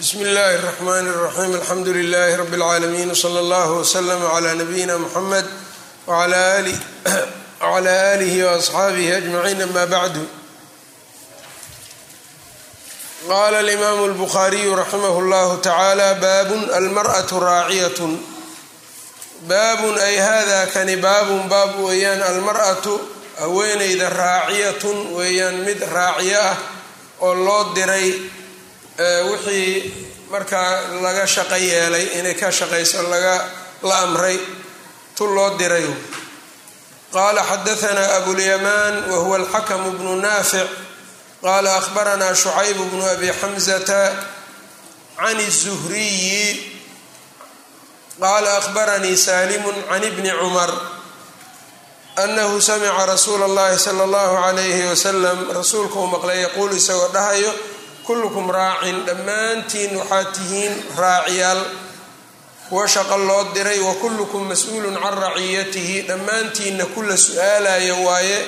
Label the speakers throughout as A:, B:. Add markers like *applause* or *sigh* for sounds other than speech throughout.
A: bsmi اllahi الرحmn الرaxيm alxamdu لlh rb العaalamiin wslى اllah wslm عlى nabiyina mxamed wعlى *clears throat* آlih وaصxaabih أجmaciin ama bعdu qala اlimam الbkhariyu raximah اllah tacalى babun almarأة raaciyaة baabun ay hada kani baabun baab weeyaan almarأatu haweeneyda raaciyatun weeyaan mid raaciyo ah oo loo diray wixii markaa laga shaqo yeelay inay ka shaqayso laga la amray tu loo diray qaala xadahanaa abulyamaan wa huwa alxakamu bnu naafic qaala ahbaranaa shucayb bnu abi xamzata can الzuhriyi qaala ahbaranii salimu can ibni cumar anahu samica rasuula اllahi salى اllahu عalayhi wasalam rasuulka uu maqlay yaquulu isagoo dhahayo kullukum raacin dhammaantiin waxaad tihiin raaciyaal kuwa shaqo loo diray wa kullukum mas-uulun can raciyatihi dhammaantiinna kula su-aalayo waaye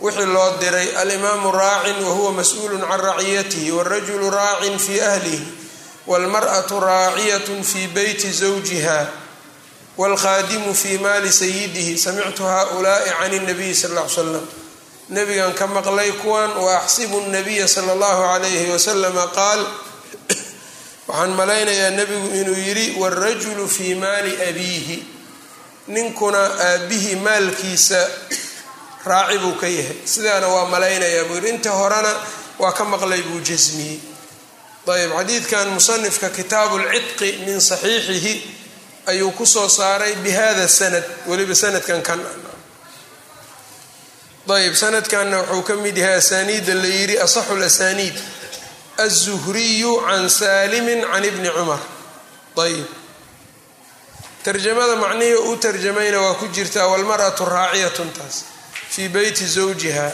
A: wixii loo diray alimaamu raacin wa huwa mas-uulun can raciyatihi wاrajulu raacin fii ahlihi wاlmarأatu raaciyat fii beyti zawjiha wاlkhaadimu fii maali sayidihi samictu haؤulaءi can الnabiyi sal ا l slam nabigan ka maqlay kuwan wa axsibu nabiya sala allahu calayhi wasalama qaal waxaan malaynayaa nebigu inuu yidhi wاrajulu fii maali abiihi. Ninkuna aabbihi maalkiisa raaci buu ka yahay. Sidaana waa malaynayaa buu yidhi. Inta horena waa ka maqlay buu jasmiyey ayb xadiidkan musanifka kitaabu lcidqi min saxiixihi ayuu ku soo saaray bihada sanad weliba sanadkan kan ayb sanadkanna wuxuu ka mid yahay asaaniidda la yidhi asaxu lasaniid aلzuhriyu can salimin can ibni cumar. Ayb tarjamada macnihii u tarjamayna waa ku jirtaa walmar'atu raaciyatun taas fii beyti zawjiha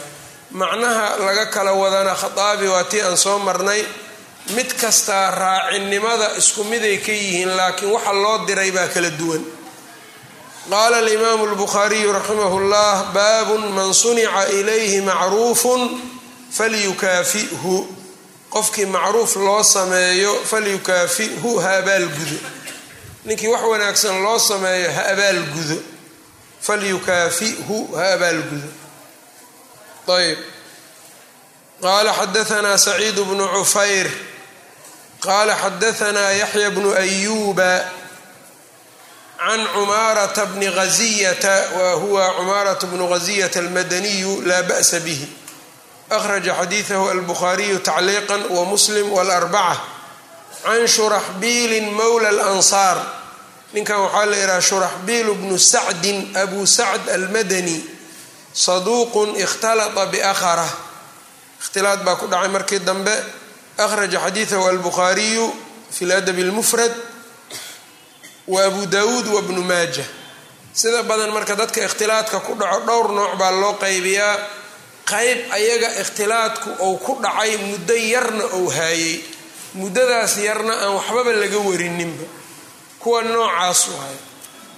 A: macnaha laga kala wadana khaaabi waa tii aan soo marnay mid kastaa raacinimada isku miday ka yihiin laakiin waxa loo diray baa kala duwan qaala alimaamu lbukhaariyu raximah llah baabun man sunica ilayhi macruufun falyukaafihu qofkii macruuf loo sameeyo falyukaafihu ha abaalgudo ninkii wax wanaagsan loo sameeyo ha abaalgudo falyukaafihu ha abaalgudo ayb qaala xadaanaa saciid bnu cufayr qaala xadaanaa yaxya bnu ayuba can cumaarata bni haziyata wa huwa cumaarata bnu haziyata almadaniyu laa ba'sa bihi akhraja xadiidahu albukhaariyu tacliiqa wa muslim walarbaca can shuraxbiilin mowla alansaar ninkan waxaa la yidhaha shuraxbiil bnu sacdin abu sacd almadani saduuqun ikhtalata biakhara ikhtilaad baa ku dhacay markii dambe akhraja xadiidahu albukhaariyu fi ladabi اlmufrad wa abu dawuud wa bnu maaja. Sida badan marka dadka ikhtilaadka ku dhaco dhowr nooc baa loo qaybiyaa. Qayb ayaga ikhtilaadku ou ku dhacay muddo yarna ou haayey. Muddadaas yarna aan waxbaba laga warininba. Kuwa noocaas waay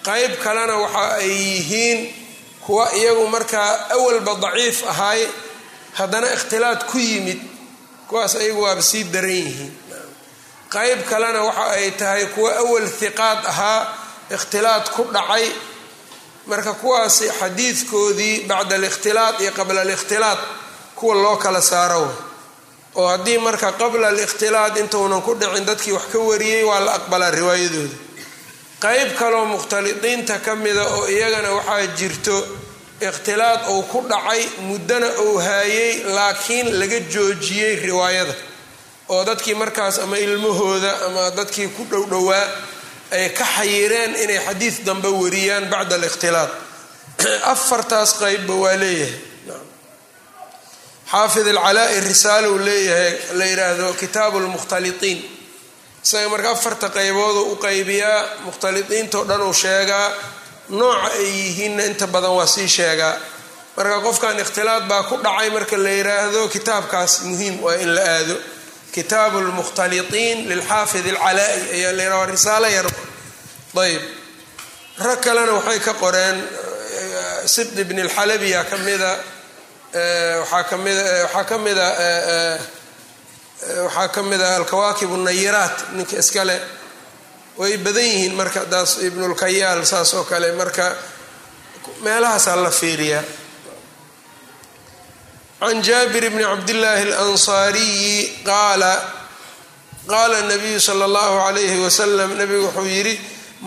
A: qayb kalena waxa ay yihiin kuwa iyagu markaa awalba daciif ahaay haddana ikhtilaad ku yimid kuwaas ayagu waaba sii daran yihiin qayb kalena waxa ay tahay kuwa awal hiqaad ahaa ikhtilaad ku dhacay. Marka kuwaasi xadiidkoodii bacda alikhtilaad iyo qabla alikhtilaad kuwa loo kala saaro. Oo haddii marka qabla alikhtilaad intuunan ku dhicin dadkii wax ka wariyey waa la aqbalaa riwaayadooda. Qayb kaloo mukhtalidiinta ka mida oo iyagana waxaa jirto ikhtilaad uu ku dhacay muddana uu haayey laakiin laga joojiyey riwaayada oo dadkii markaas ama ilmahooda ama dadkii ku dhowdhowaa ay ka xayireen inay xadiid dambe wariyaan bacda alikhtilaad *clears throat* afartaas qeybba waa leeyahay. Xaafid alcalaa-i risaalow leeyahay la yidhaahdo kitaabu lmukhtalitiin isaga marka afarta qeybooduu u qaybiyaa mukhtalidiintao dhan uu sheegaa nooca ay yihiinna inta badan waa sii sheegaa. Marka qofkan ikhtilaad baa ku dhacay marka la yidhaahdo kitaabkaas muhiim waa in la aado kitaabu lmukhtalitiin lilxaafid alcalaa-i ayaa la yidhaha risaalo yar ayb rag kalena waxay ka qoreen sibd ibn alxalabiya ka mida waxaa kamida waxaa ka mida waxaa ka mid ah alkawaakib nayiraat ninka iskale way badan yihiin marka daas ibnulkayaal saas oo kale marka meelahaasaa la fiiriyaa can jaabir bni cabdillaahi alansaariyi qaala qaala nabiyu sala allahu calayhi wasalam nabigu wuxuu yidhi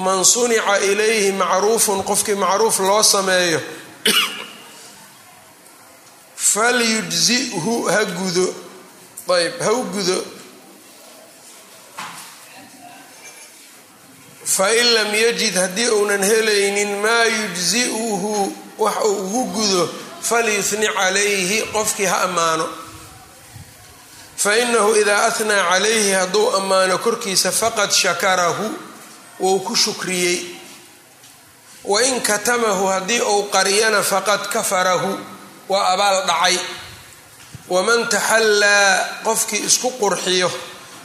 A: man sunica ilayhi macruufun qofkii macruuf loo sameeyo falyujzihu ha gudo ayb ha u gudo fain lam yajid haddii uunan helaynin maa yujzi'uhu wax uu ugu gudo falyuhni calayhi qofkii ha ammaano. Fainahu idaa ahnaa calayhi hadduu ammaano korkiisa faqad shakarahu wou ku shukriyey. Wain katamahu haddii uu qariyana faqad kafarahu waa abaal dhacay. Waman taxallaa qofkii isku qurxiyo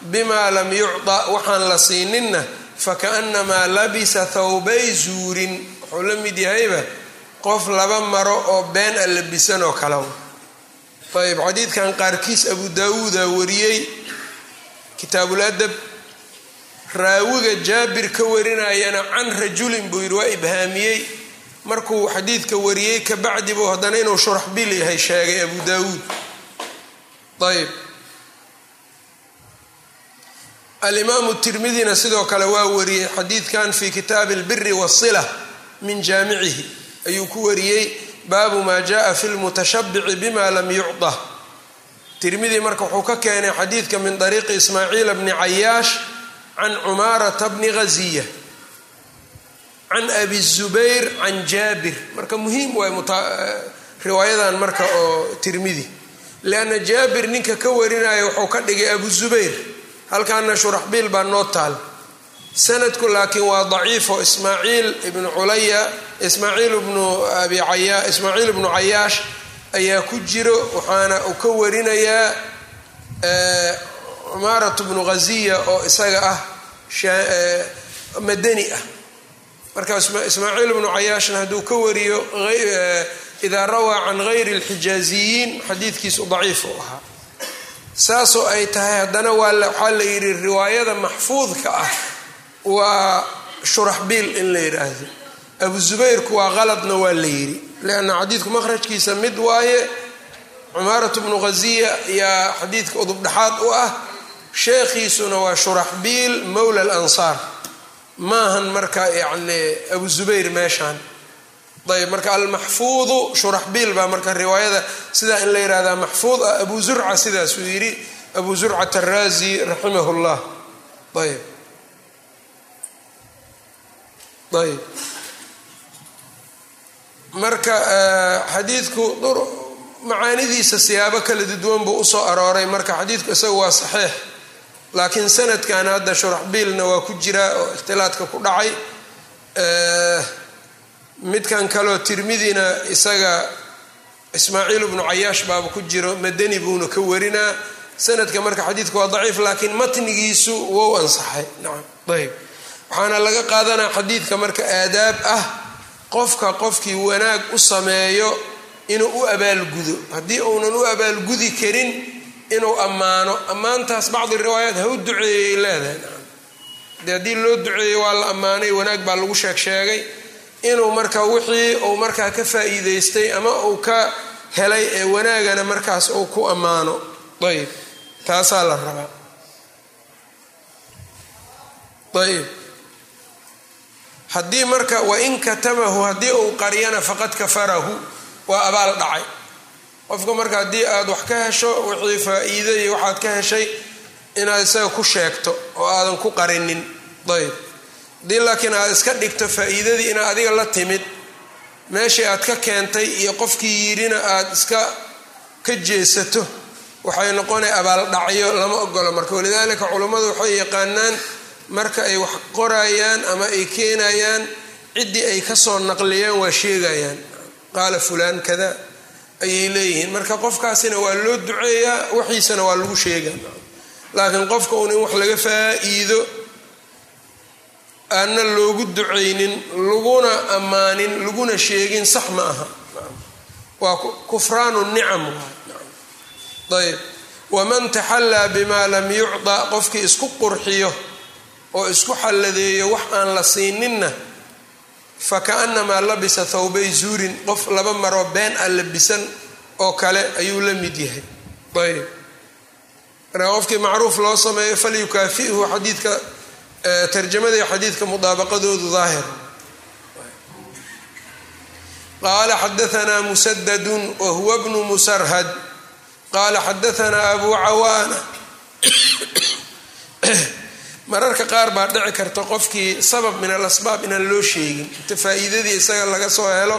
A: bimaa lam yucda waxaan la siininna fakaannamaa labisa thawbay zuurin. Wuxuu la mid yahayba qof laba maro oo been a labisan oo kale ayb xadiidkan qaarkiis abu daawuuda wariyey kitaabul raawiga jaabir ka warinayana can rajulin buu yidhi waa ibhaamiyey. Markuu xadiidka wariyey kabacdi buu haddana inuu shuraxbil yahay sheegay abu daawuud. Ayb alimaamu tirmidina sidoo kale waa wariyey xadiidkan fi kitaabi albiri wasila min jaamicihi ayuu ku wariyey baabu maa jaءa fi lmutashabici bima lam yucطa tirmidi marka wuxuu ka keenay xadiidka min طariiqi ismaaciil bni cayaash can cumaarata bni ghaziya can abi zubayr can jaabir marka muhiim waay riwaayadan marka oo tirmidi lianna jaabir ninka ka warinaya wuxuu ka dhigay abu zubayr halkaana shuraxbiil baa noo taal sanadku laakiin waa daciifo. Ismaaciil ibnu culaya ismaaciil ibnu abi ismaaciil ibnu cayaash ayaa ku jiro waxaana uu ka warinayaa cumaarat bnu ghaziya oo isaga ah madani ah. Marka ismaaciil ibnu cayaashna hadduu ka wariyo idaa rawaa can gayri alxijaaziyiin xadiidkiisu daciif u ahaa. Saasoo ay tahay haddana waxaa la yidhi riwaayada maxfuudka ah waa shuraxbiil in la yidhaahdo. Abu zubayrku waa qaladna waa la yidhi. Lianna xadiidku makhrajkiisa mid waaye cumaaratu bnu ghaziya yaa xadiidka udubdhaxaad u ah. Sheekhiisuna waa shuraxbiil mowla alansaar. Maahan marka yacni abu zubayr meeshaan. Ayb marka almaxfuudu shuraxbiil baa marka riwaayada sidaa in la yihahdaa maxfuud ah abu zurca sidaasuu yidhi. Abu zurcat araazi raximah llah ayb ayb. Marka xadiidku macaanidiisa siyaabo kala duwan buu u soo arooray. Marka xadiidku isaga waa saxiix. Laakiin sanadkan hadda shuraxbiilna waa ku jiraa oo ikhtilaadka ku dhacay. Midkan kaleo tirmidina isaga ismaaciil ibnu cayaash baaba ku jiro madani buuna ka warinaa. Sanadka marka xadiidka waa daciif laakiin matnigiisu wou ansaxay. Nacam ayb waxaana laga qaadanaa xadiidka marka aadaab ah qofka qofkii wanaag u sameeyo inuu u abaalgudo. Haddii uunan u abaalgudi karin inuu ammaano. Ammaantaas bacdi riwaayaat ha u duceeyay leedahay haddii loo duceeyey waa la ammaanay wanaag baa lagu sheeg sheegay inuu marka wixii uu markaa ka faa'iidaystay ama uu ka helay ee wanaagana markaas uu ku ammaano. Ayb taasaa la rabaa. Ayb haddii marka wain katamahu haddii uu qariyana faqad kafarahu waa abaal dhacay. Qofka marka haddii aad wax ka hesho wixii faa-iida iyo waxaad ka heshay inaad isaga ku sheegto oo aadan ku qarinin. Ayb haddii laakiin aad iska dhigto faa-iidadii inaad adiga la timid meeshii aad ka keentay iyo qofkii yidhina aad iska ka jeesato waxay noqonay abaaldhacyo lama ogolo marka walidaalika culummadu waxay yaqaanaan marka ay wax qorayaan ama ay keenayaan ciddii ay ka soo naqliyaan waa sheegayaan. Qaala fulaan kada ayay leeyihiin. Marka qofkaasina waa loo duceeyaa waxiisana waa lagu sheega laakiin qofka uun in wax laga faa-iido aanna loogu ducaynin laguna ammaanin laguna sheegin sax ma aha. Waa kufraanu nicam. Ayb waman taxallaa bimaa lam yucda qofkii isku qurxiyo oo isku xalladeeyo wax aan la siininna fakaannamaa labisa thawbay zuurin qof laba maroo been aan labisan oo kale ayuu la mid yahay. Ayb markaa qofkii macruuf loo sameeyo falyukaafihu xadiidka tarjamadii xadiidka mudaabaqadoodu daahir. Qaala xadaanaa musadadun wa huwa bnu musarhad. Qaala xadaanaa abu cawaana mararka qaar baa dhici karta qofkii sabab min alasbaab inaan loo sheegin. Inta faa-iidadii isaga laga soo helo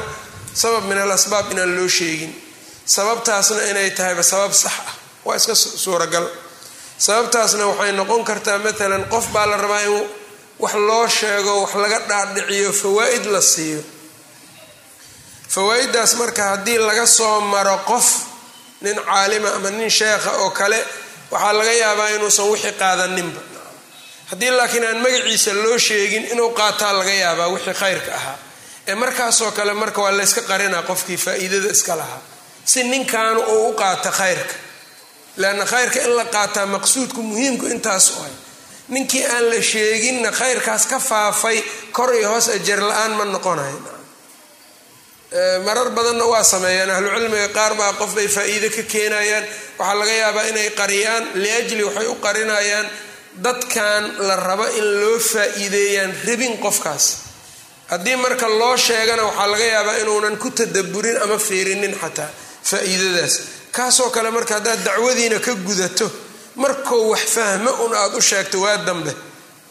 A: sabab min alasbaab inaan loo sheegin. Sababtaasna inay tahayba sabab sax ah. Waa iska suuragal. Sababtaasna waxay noqon kartaa maalan qof baa la rabaa in wax loo sheego wax laga dhaadhiciyo fawaa-id la siiyo. Fawaa-iddaas marka haddii laga soo maro qof nin caalima ama nin sheekha oo kale waxaa laga yaabaa inuusan wixii qaadaninba haddii laakiin aan magaciisa loo sheegin inuu qaataa laga yaabaa wixii khayrka ahaa ee markaasoo kale marka waa layska qarinaa qofkii faa-iidada iska lahaa. Si ninkaanu uu u qaata khayrka leanna khayrka in la qaataa maqsuudku muhiimku intaas ohay ninkii aan la sheeginna khayrkaas ka faafay kor iyo hoos ajar la'aan ma noqonayo marar badanna waa sameeyaan. Ahlucilmiga qaar baa qof bay faa-iide ka keenayaan. Waxaa laga yaabaa inay qariyaan liajli waxay u qarinayaan dadkan la rabo in loo faa-iideeyaan rabin qofkaas. Haddii marka loo sheegana waxaa laga yaabaa inuunan ku tadaburin ama fiirinin xataa faa-iidadaas. Kaasoo kale marka haddaad dacwadiina ka gudato markuu wax fahmo un aada u sheegto waa dambe.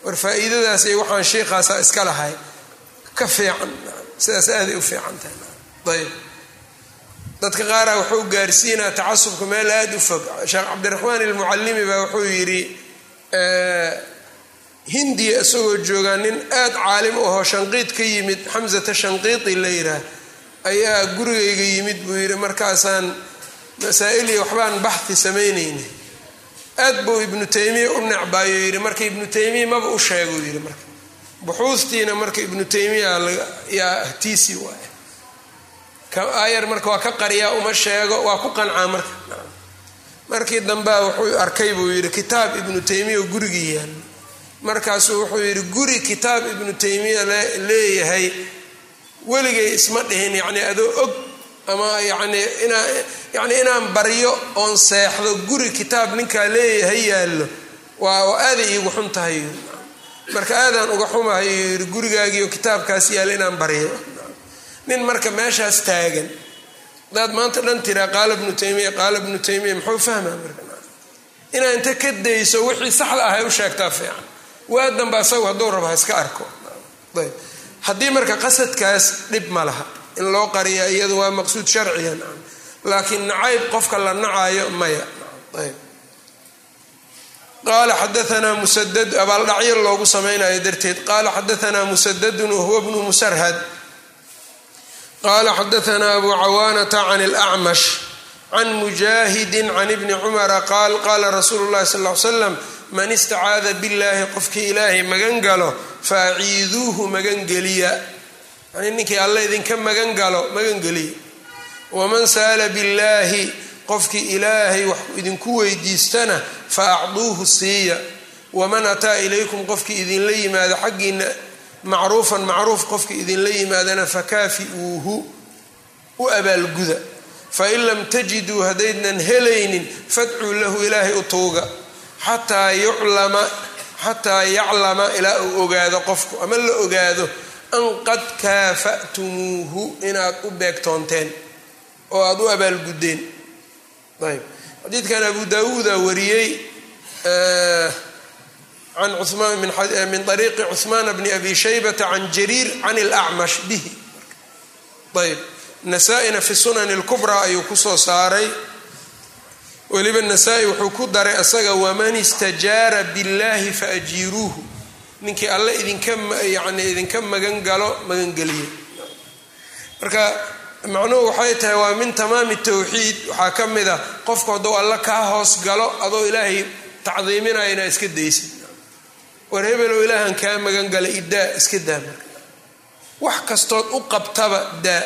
A: War faa-iidadaas waxaan sheikhaasa iska lahay. Ka fiican sidaas aaday u fiican ayb dadka qaara wuxuu gaarsiinaa tacasubka meel aada u fog. Sheekh cabdiraxmaan ilmucallimi baa wuxuu yidhi hindiya isagoo joogaa nin aad caalim u ahoo shanqiid ka yimid xamsata shanqiiti la yidhaah ayaa gurigayga yimid buu yidhi markaasaan masaa-ilii waxbaan baxhi samaynayna aad buu ibnu taymiya u necbaayo yidhi marka ibnu taymiya maba u sheeguu yidhi marka buxuustiina marka ibnu taymiya yaa ahtiisi waay ayar marka waa ka qariyaa uma sheego waa ku qancaa marka markii dambea wuxuu arkay buu yidhi kitaab ibnu taymiya gurigii yaal markaasuu wuxuu yidhi guri kitaab ibnu taymiya leeyahay weligay isma dhihin yacni adoo og ama yani inaa yacni inaan baryo oon seexdo guri kitaab ninkaa leeyahay yaallo. Waa aaday iigu xun tahay. Marka aadaan uga xumahay yidhi gurigaagiioo kitaabkaas yaalla inaan baryo. Nin marka meeshaas taagan hadaad maanta dhan tiraa qaala ibnu taymiya qaala ibnu taymiya muxuu fahmaa marka? Inaa inta ka dayso wixii saxda ahay u sheegtaa fiican. Waa danba asagu hadduu rabo iska arko. Ayb. Haddii marka qasadkaas dhib ma laha. In loo qariya iyadu waa maqsuud sharciyan laakiin nacayb qofka la nacayo maya. Ayb. Qaala xadaanaa musadad abaaldhacyo loogu samaynayo darteed. Qaala xadaanaa musadadun wahuwa bnu musarhad qaala xadaanaa abu cawaanata can اlacmash can mujaahidi can ibni cumara qaal qaala rasuulu llahi sal l slam man istacaada billahi qofkii ilaahay magan galo faaciiduuhu magangeliya yani ninkii alle idinka magan galo magangeliya waman sa'ala billaahi qofkii ilaahay wax idinku weydiistana fa acduuhu siiya waman ataa ilaykum qofkii idinla yimaado xaggiina macruufan macruuf qofkii idinla yimaadana fakaafi'uuhu u abaalguda. Fain lam tajiduu haddaydnan helaynin fadcuu lahu ilaahay u tuuga. Xataa yuclama xataa yaclama ilaa uu ogaado qofku. Ama la ogaado an qad kaafa'tumuuhu inaad u beegtoonteen oo aada u abaalguddeen. Ayb xadiidkan abu daawuuda wariyey an min ariiqi cuhmaan bni abi shaybata can jariir can lacmash bihi ayb nasaa-ina fi sunan اlkubraa ayuu ku soo saaray weliba nasaa-i wuxuu ku daray asaga waman istajaara biاllahi faajiiruuhu ninkii alle idinka yani idinka magangalo magangeliya marka macnuhu waxay tahay waa min tamaami tawxiid waxaa ka mid a qofku haduu alle kaa hoos galo adoo ilaahay tacdiiminaya inaa iska daysid war hebelow ilaahan kaa magan gala idaa iska daa marka wax kastood u qabtaba daa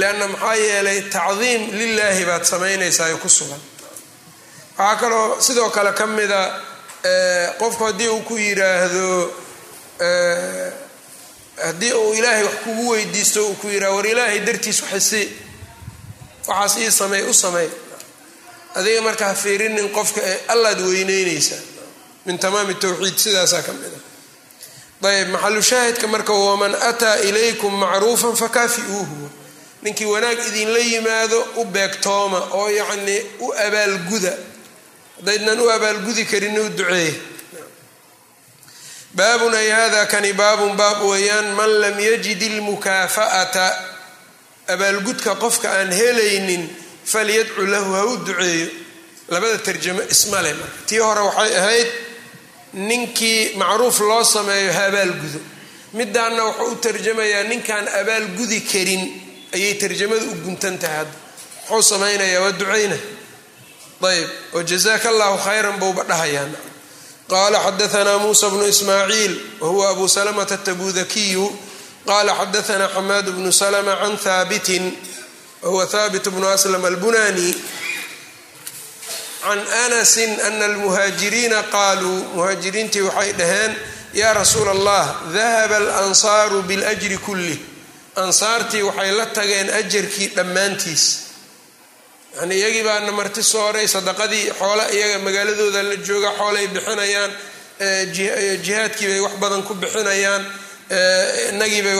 A: leanna maxaa yeelay tacdiim lilaahi baad samaynaysaa ku sugan. Waxaa kaloo sidoo kale ka mida qofku haddii uu ku yiraahdo haddii uu ilaahay wax kugu weydiisto uu ku yidhahdo war ilaahay dartiis waxasi waxaas ii sameey u sameey adiga marka ha fiirinin qofka ee allaad weyneyneysaa min tamaami tawxiid sidaasaa ka mid a. Ayb maxalu shaahidka marka waman ataa ilaykum macruufan fakaafi'uuhu. Ninkii wanaag idinla yimaado u beegtooma oo yacnii u abaalguda. Haddaydnan u abaalgudi karin u duceeye baabun ay hada kani baabun baab weeyaan man lam yajid ilmukaafa'ata abaalgudka qofka aan helaynin falyadcu lahu ha u duceeyo. Labada tarjamo ismale marka. Tii hore waxay ahayd ninkii macruuf loo sameeyo ha abaalgudo midaanna wuxuu u tarjamayaa ninkaan abaalgudi karin ayay tarjamada u guntan tahay hadda muxuu samaynayaa waa ducayna. Ayb oo jazaaka allahu khayran buuba dhahayaan qala xadaanaa muusa bnu ismaaciil wahuwa abu salamata atabudakiyu qala xadaanaa xamaad bnu salma can haabitin wahuwa haabit bnu aslam albunani can anasin ana almuhaajiriina qaaluu muhaajiriintii waxay dhaheen yaa rasuula allah dahaba alansaaru biاljri kulih ansaartii waxay la tageen ajarkii dhammaantiis. Yani iyagii baana marti sooray sadaqadii xoole iyaga magaaladooda la jooga xoolay bixinayaan jihaadkii bay wax badan ku bixinayaan inagiibay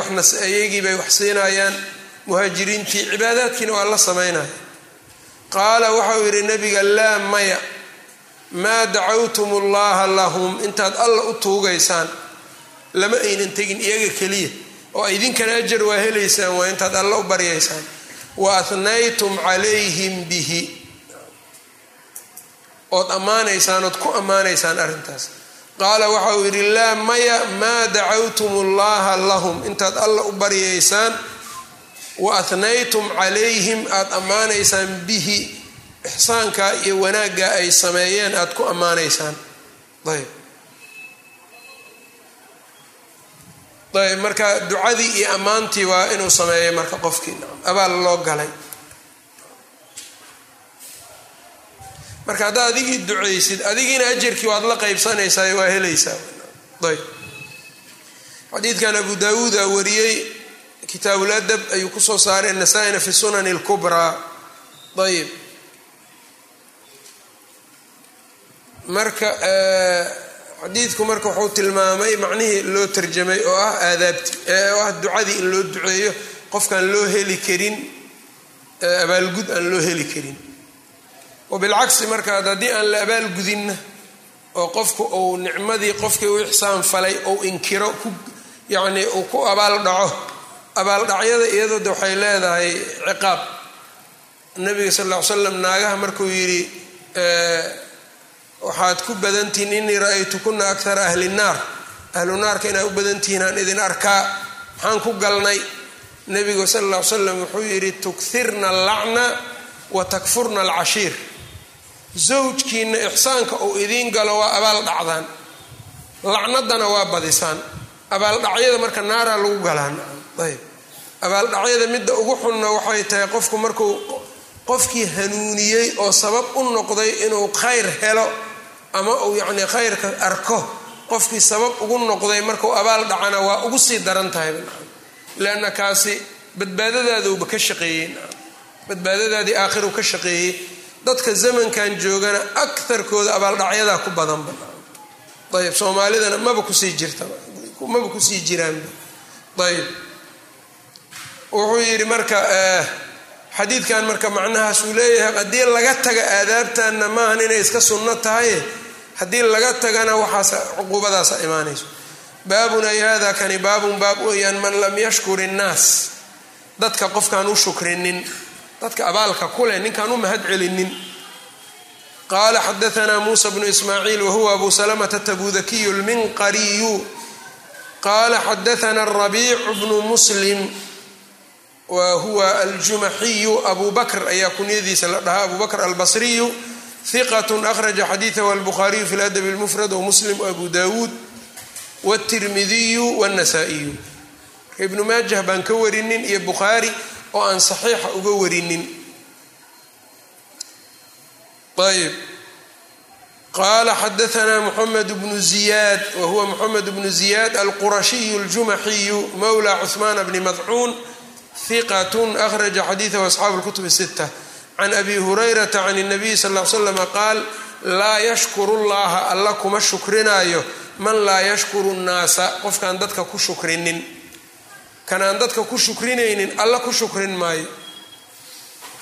A: iyagiibay wax siinayaan. Muhaajiriintii cibaadaadkiina waa la samaynaya qaala waxau yidhi nabiga laa maya. Maa dacawtum ullaha lahum? Intaad alla u tuugaysaan. Lama aynan tegin iyaga keliya. Oo idinkana ajar waa helaysaan waa intaad alla u baryaysaan. Wa ahnaytum calayhim bihi. Ood ammaanaysaan ood ku ammaanaysaan arrintaas. Qaala waxa uu yidhi laa maya maa dacawtum ullaha lahum? Intaad alla u baryaysaan wa ahnaytum calayhim aada ammaanaysaan bihi. Ixsaanka iyo wanaagga ay sameeyeen aada ku ammaanaysaan. Ayb. Ayb marka ducadii iyo ammaantii waa inuu sameeyay marka qofkii. Abaal loo galay. Marka haddaad adigii ducaysid adigiina ajarkii waad la qaybsanaysaa waa helaysaa. Ayb. Xadiidkan abu daawuuda wariyey kitaabuladab ayuu ku soo saaray nasaa-ina fi sunani اlkubraa ayb marka xadiidku marka wuxuu tilmaamay macnihii loo tarjamay oo ah aadaabti oo ah ducadii in loo duceeyo qofkaan loo heli karin abaalgud aan loo heli karin. Wabilcagsi markaad haddii aan la abaalgudinna oo qofku uu nicmadii qofkii u ixsaan falay ou inkiro ku yacnii uu ku abaal dhaco abaaldhacyada iyadoo de waxay leedahay ciqaab. Nabiga sal ll ly slam naagaha markuu yidhi waxaad ku badantihiin inii ra'aytukuna akara ahli nnaar ahlu naarka inaad u badantihiin aan idin arkaa maxaan ku galnay. Nebigu sal ll ly slam wuxuu yidhi tukirna allacna wa takfurna alcashiir. Zawjkiina ixsaanka uu idiin galo waa abaal dhacdaan. Lacnadana waa badisaan. Abaaldhacyada marka naaraa lagu galaan. Ayb abaaldhacyada midda ugu xunna waxay tahay qofku markuu qofkii hanuuniyey oo sabab u noqday inuu khayr helo ama uu yacnii khayrka arko qofkii sabab ugu noqday markuu abaal dhacana waa ugu sii daran tahay. Leanna kaasi badbaadadaaduuba ka shaqeeyey. Badbaadadaadii aakhiru ka shaqeeyey. Dadka zamankan joogana akarkooda abaaldhacyadaa ku badanba. Ayb soomaalidana maba ku sii jirta maba ku sii jiraanba ayb wuxuu yidhi marka xadiidkan marka macnahaas uu leeyahay haddii laga taga aadaabtanna maahan inay iska sunno tahay haddii laga tagana waxaas cuquubadaasa imaanayso. Baabun ay hada kani baabun baab weeyaan man lam yashkur innaas dadka qofkaan u shukrinin dadka abaalka kuleh ninkaan u mahad celinin. Qaala xadaanaa muusa bnu ismaaciil wahuwa abu salamata tabudakiyu lminqariyu qaala xadaana rabiicu bnu muslim wa huwa aljumaxiyu abu bakr ayaa kunyadiisa la dhahaa abu bakr albasriyu hiqat akhraja xadiidahu albukhaariyu fi ladabi lmufrad wamuslim abu dawuud wاtirmidiyu wاnasaa'iyu marka ibnu maajah baan ka warinin iyo bukhaari oo aan saxiixa uga warinin ayb qala xadaanaa mxamed bnu ziyaad wa huwa mxamed bnu ziyaad alqurashiyu اljumaxiyu mawla cuثmaan bni madcuun hiqatun akhraja xadiidahu asxaabu lkutubi sita can abi hurayrata can اnabiyi sal l slama qaal laa yashkuru llaha alla kuma shukrinaayo man laa yashkuru nnaasa? Qofkaan dadka ku shukrinin. Kanaan dadka ku shukrinaynin alla ku shukrin maayo.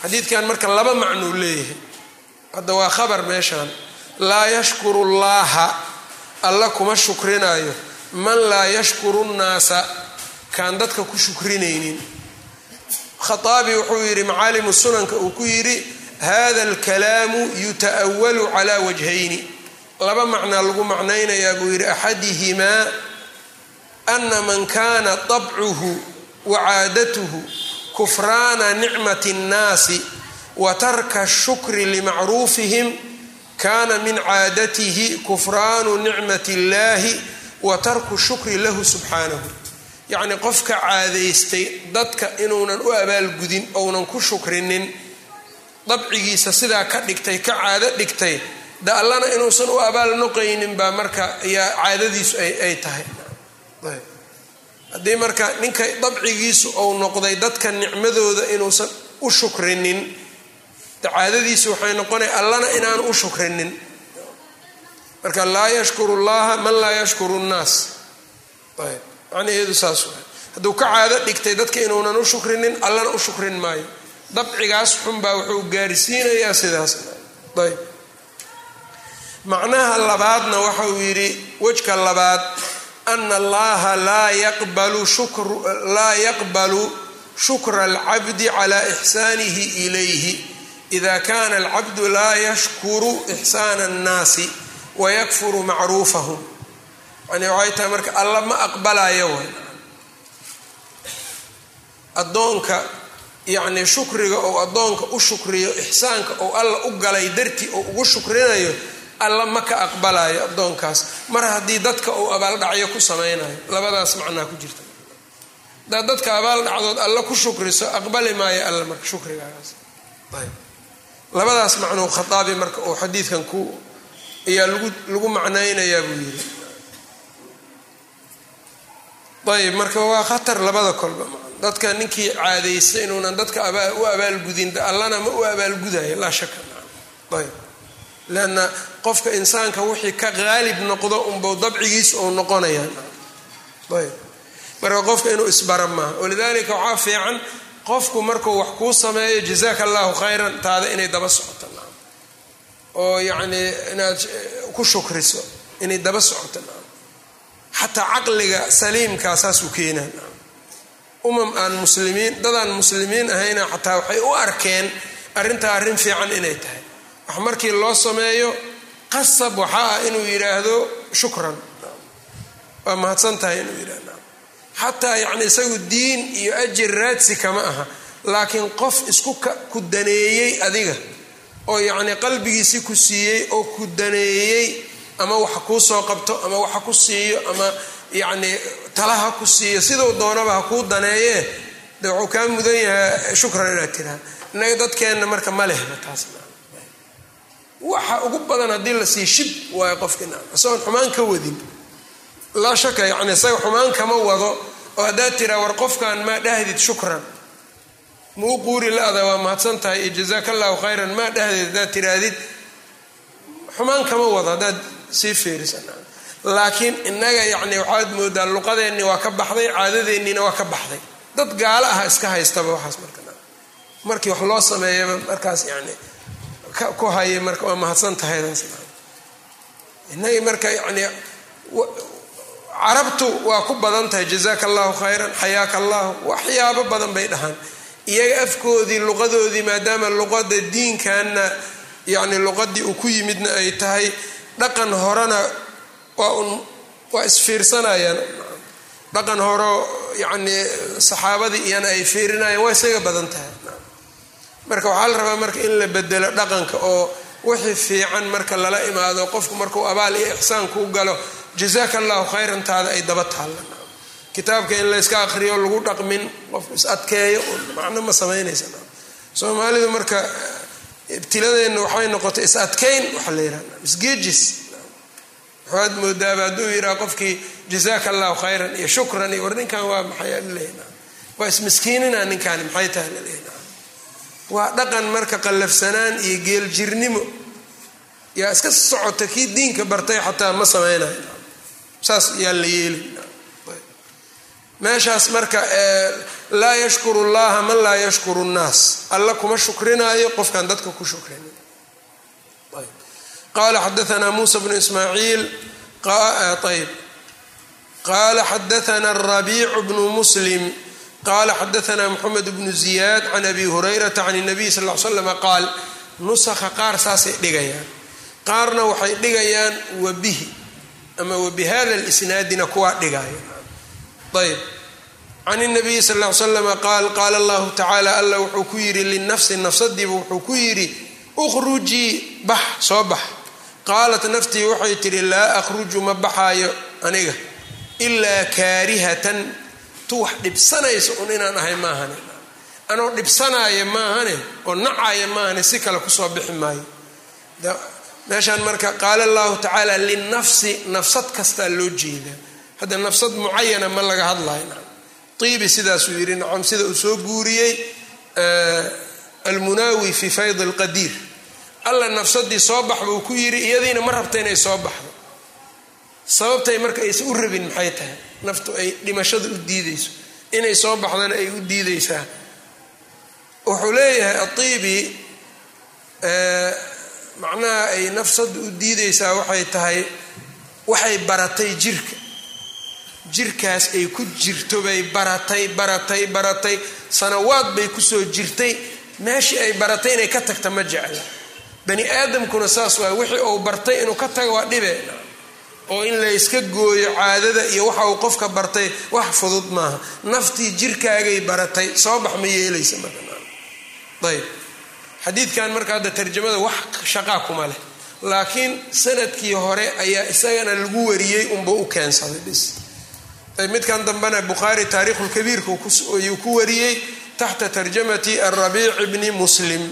A: Xadiidkan marka laba macnuu leeyahay. Hadda waa khabar meeshaan. Laa yashkuru llaaha alla kuma shukrinaayo man laa yashkuru nnaasa? Kaan dadka ku shukrinaynin khaaabi wuxuu yidhi macaalimu sunanka uu ku yidhi hada alkalaamu yuta'awalu calaa wajhayni. Laba macnaa lagu macnaynayaa buu yidhi axadihimaa ana man kana dabcuhu wa caadatuhu kufraana nicmati اnnaasi wa tarka shukri limacruufihim kana min caadatihi kufraanu nicmati اllahi wa tarku shukri lahu subxaanahu yacnii qofka caadaystay dadka inuunan u abaalgudin ounan ku shukrinin dabcigiisa sidaa ka dhigtay ka caado dhigtay allana inuusan u abaal noqaynin baa marka ayaa caadadiisu ay tahay. Haddii marka ninka dabcigiisu ou noqday dadka nicmadooda inuusan u shukrinin caadadiisu waxay noqonay allana inaanu u shukrinin. Marka laa yashkuru llaha man laa yashkuru nnaas. Ayb macnaheedu saas waay. Hadduu ka caado dhigtay dadka inuunan u shukrinin allana u shukrin maayo. Dabcigaas xunbaa wuxuu gaarsiinayaa sidaas. Ayb. Macnaha labaadna waxa uu yidhi wejka labaad ana allaha laa yaqbalu shukra alcabdi cala ixsaanihi ilayhi. Ida kana alcabdu laa yashkuru ixsaana annaasi wayakfuru macruufahum yani waxay tahay marka alla ma aqbalayo way. Addoonka yacnii shukriga ou addoonka u shukriyo ixsaanka ou alla u galay dartii ou ugu shukrinayo alla ma ka aqbalayo addoonkaas. Mar haddii dadka uu abaaldhacyo ku samaynayo labadaas macnaa ku jirta. Hadaad dadka abaaldhacdood alla ku shukriso aqbali maayo alla marka shukrigaagaas ayb. Labadaas macnuu khaaabi marka uu xadiidkan ku ayaa lagu lagu macnaynayaa buu yidhi ayb marka waa khatar labada kolba. Dadka ninkii caadaysta inuunan dadka u abaalgudin allana ma u abaalgudayo laa shaka ayb. Leanna qofka insaanka wixii ka qaalib noqdo unbau dabcigiisa ou noqonayaan ayb. Marka qofka inuu isbara maaha walidaalika waxaa fiican qofku markuu wax kuu sameeyo jazaaka allahu khayran taada inay daba socoto. Oo yacnii inaad ku shukriso inay daba socoto xataa caqliga saliimkaa saasuu keenaa umam aan muslimiin dadaan muslimiin ahayna xataa waxay u arkeen arrintaa arrin fiican inay tahay. Wax markii loo sameeyo qasab waxaa ah inuu yidhaahdo shukran. Waa mahadsan tahay inuu yidhahdo xataa yacni isagu diin iyo ajir raadsi kama aha laakiin qof isku ku daneeyey adiga oo yacnii qalbigiisi ku siiyey oo ku daneeyey ama waxa kuu soo qabto ama waxa ku siiyo ama yacnii talaha ku siiyo siduu doonaba ha kuu daneeyee de wuxuu kaa mudan yahaa shukran inaad tiraha innaga dadkeenna marka ma lehba taas waxa ugu badan haddii la sii shib waayo qofkina isagoon xumaan ka wadin laa shaka yacni isaga xumaan kama wado oo haddaad tiraa war qofkan maa dhahdid shukran. Muu quuri la-da waa mahadsan tahay iyo jazaaka allahu khayran maa dhahdid haddaad tiraahdid xumaan kama wado haddaad sii fiirisan laakiin innaga yacni waxaad moodaa luqadeenni waa ka baxday caadadeenniina waa ka baxday. Dad gaalo aha iska haystaba waxaas marka markii wax loo sameeyaba markaas yani ku haya marka waa mahadsan tahaydaas inagii marka yani carabtu waa ku badan tahay jazaaka allahu khayran xayaaka allahu waxyaabo badan bay dhahaan. Iyaga afkoodii luqadoodii maadaama luqada diinkanna yani luqadii uu ku yimidna ay tahay dhaqan horena waa un waa isfiirsanayaan. Dhaqan horo yacnii saxaabadii iyana ay fiirinayaan waa isaga badan tahay. Marka waxaa la rabaa marka in la bedelo dhaqanka oo wixii fiican marka lala imaado qofku markuu abaal iyo ixsaan kuu galo jazaaka allahu khayran taada ay daba taalla. Kitaabka in layska aqriyo lagu dhaqmin qofku is adkeeyo macno ma samaynaysa soomaalidu marka ibtiladeenna waxay noqotay is adkayn waxa la yihahda isgeejis waxaad moodaaba hadduu yidhaha qofkii jazaaka allahu khayran iyo shukran iyo war ninkan waa maxay laleeyna waa ismiskiinina ninkaani maxay tahay laleeyna waa dhaqan marka qallafsanaan iyo geeljirnimo yaa iska socota kii diinka bartay xataa ma samaynayo. Saas yaan la yeeli meeshaas marka laa yashkuru llaha man laa yashkuru nnaas. Alla kuma shukrinaayo qofkaan dadka ku shukrinin qala xadaana musa bnu ismaaciil ayb qala xadaana rabiicu bnu muslim qala xadaana moxamed bnu ziyaad can abi hurayrata can nabiy sal l slama qaal nusakha qaar saasay dhigayaan. Qaarna waxay dhigayaan wabihi ama wabihada lisnaadina kuwaa dhigaya ayb. Can nabiyi sal l slama qaal qaala allahu tacaala alla wuxuu ku yidhi linafsi nafsadiiba wuxuu ku yidhi ukhrujii bax soo bax. Qaalat naftii waxay tidhi laa akhruju ma baxaayo aniga ilaa kaarihatan. Tu wax dhibsanaysa un inaan ahay maahane anoo dhibsanaaya maahane oo nacaaya maahane si kale ku soo bixi maayo. Meeshaan marka qaala allahu tacaala linafsi nafsad kastaa loo jeedaa hadda nafsad mucayana ma laga hadlayo iibi sidaasuu yidhi nacam sida uu soo guuriyey almunaawi fi fayd alqadiir. Alla nafsadii soo bax buu ku yidhi iyadiina ma rabta inay soo baxdo. Sababtay marka aysan u rabin maxay tahay? Naftu ay dhimashada u diideyso inay soo baxdana ay u diideysaa wuxuu leeyahay aiibi macnaha ay nafsadu u diideysaa waxay tahay waxay baratay jirka jirkaas ay ku jirto bay baratay baratay baratay. Sanawaad bay ku soo jirtay. Meeshii ay baratay inay ka tagta ma jecla. Bani aadamkuna saas waay wixii uu bartay inuu ka taga waa dhibe. Oo in la yska gooyo caadada iyo waxa uu qofka bartay wax fudud maaha. Naftii jirkaagay baratay soo bax ma yeelaysa marayb xadiidkan marka hadda tarjamada wax shaqaa kuma leh. Laakiin sannadkii hore ayaa isagana lagu wariyey unba u keensaday bis midkan dambena bukhaari taarikhulkabiirka ayuu ku wariyey taxta tarjamati arabiic bni muslim.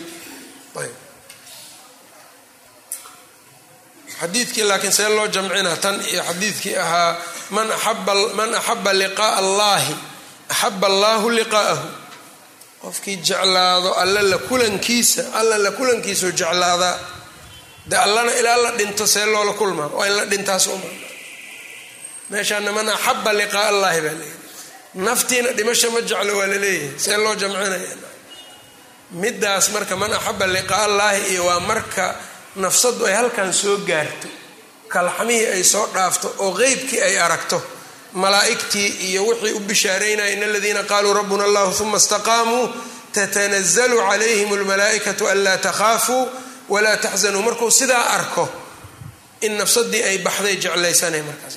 A: Xadiidkii laakiin see loo jamcina tan iyo xadiidkii ahaa man axaba liqaaa allahi axaba allaahu liqaa'ahu qofkii jeclaado alla la kulankiisa alla la kulankiisao jeclaadaa de allana ilaa la dhinto see loola kulmaa? Waa in la dhintaas uma meeshaana man axaba liqaa allahi baa leeyahy naftiina dhimasho ma jeclo waa la leeyahay see loo jamcinaya midaas marka man axaba liqaa allaahi iyo waa marka nafsadu ay halkan soo gaarto kalxamihii ay soo dhaafto oo qeybkii ay aragto malaa'igtii iyo wixii u bishaaraynaya in aladiina qaaluu rabbuna allahu uma istaqaamuu tatanazalu calayhim almalaa'ikatu anlaa takhaafuu walaa taxzanuu markuu sidaa arko in nafsadii ay baxday jeclaysanay markaas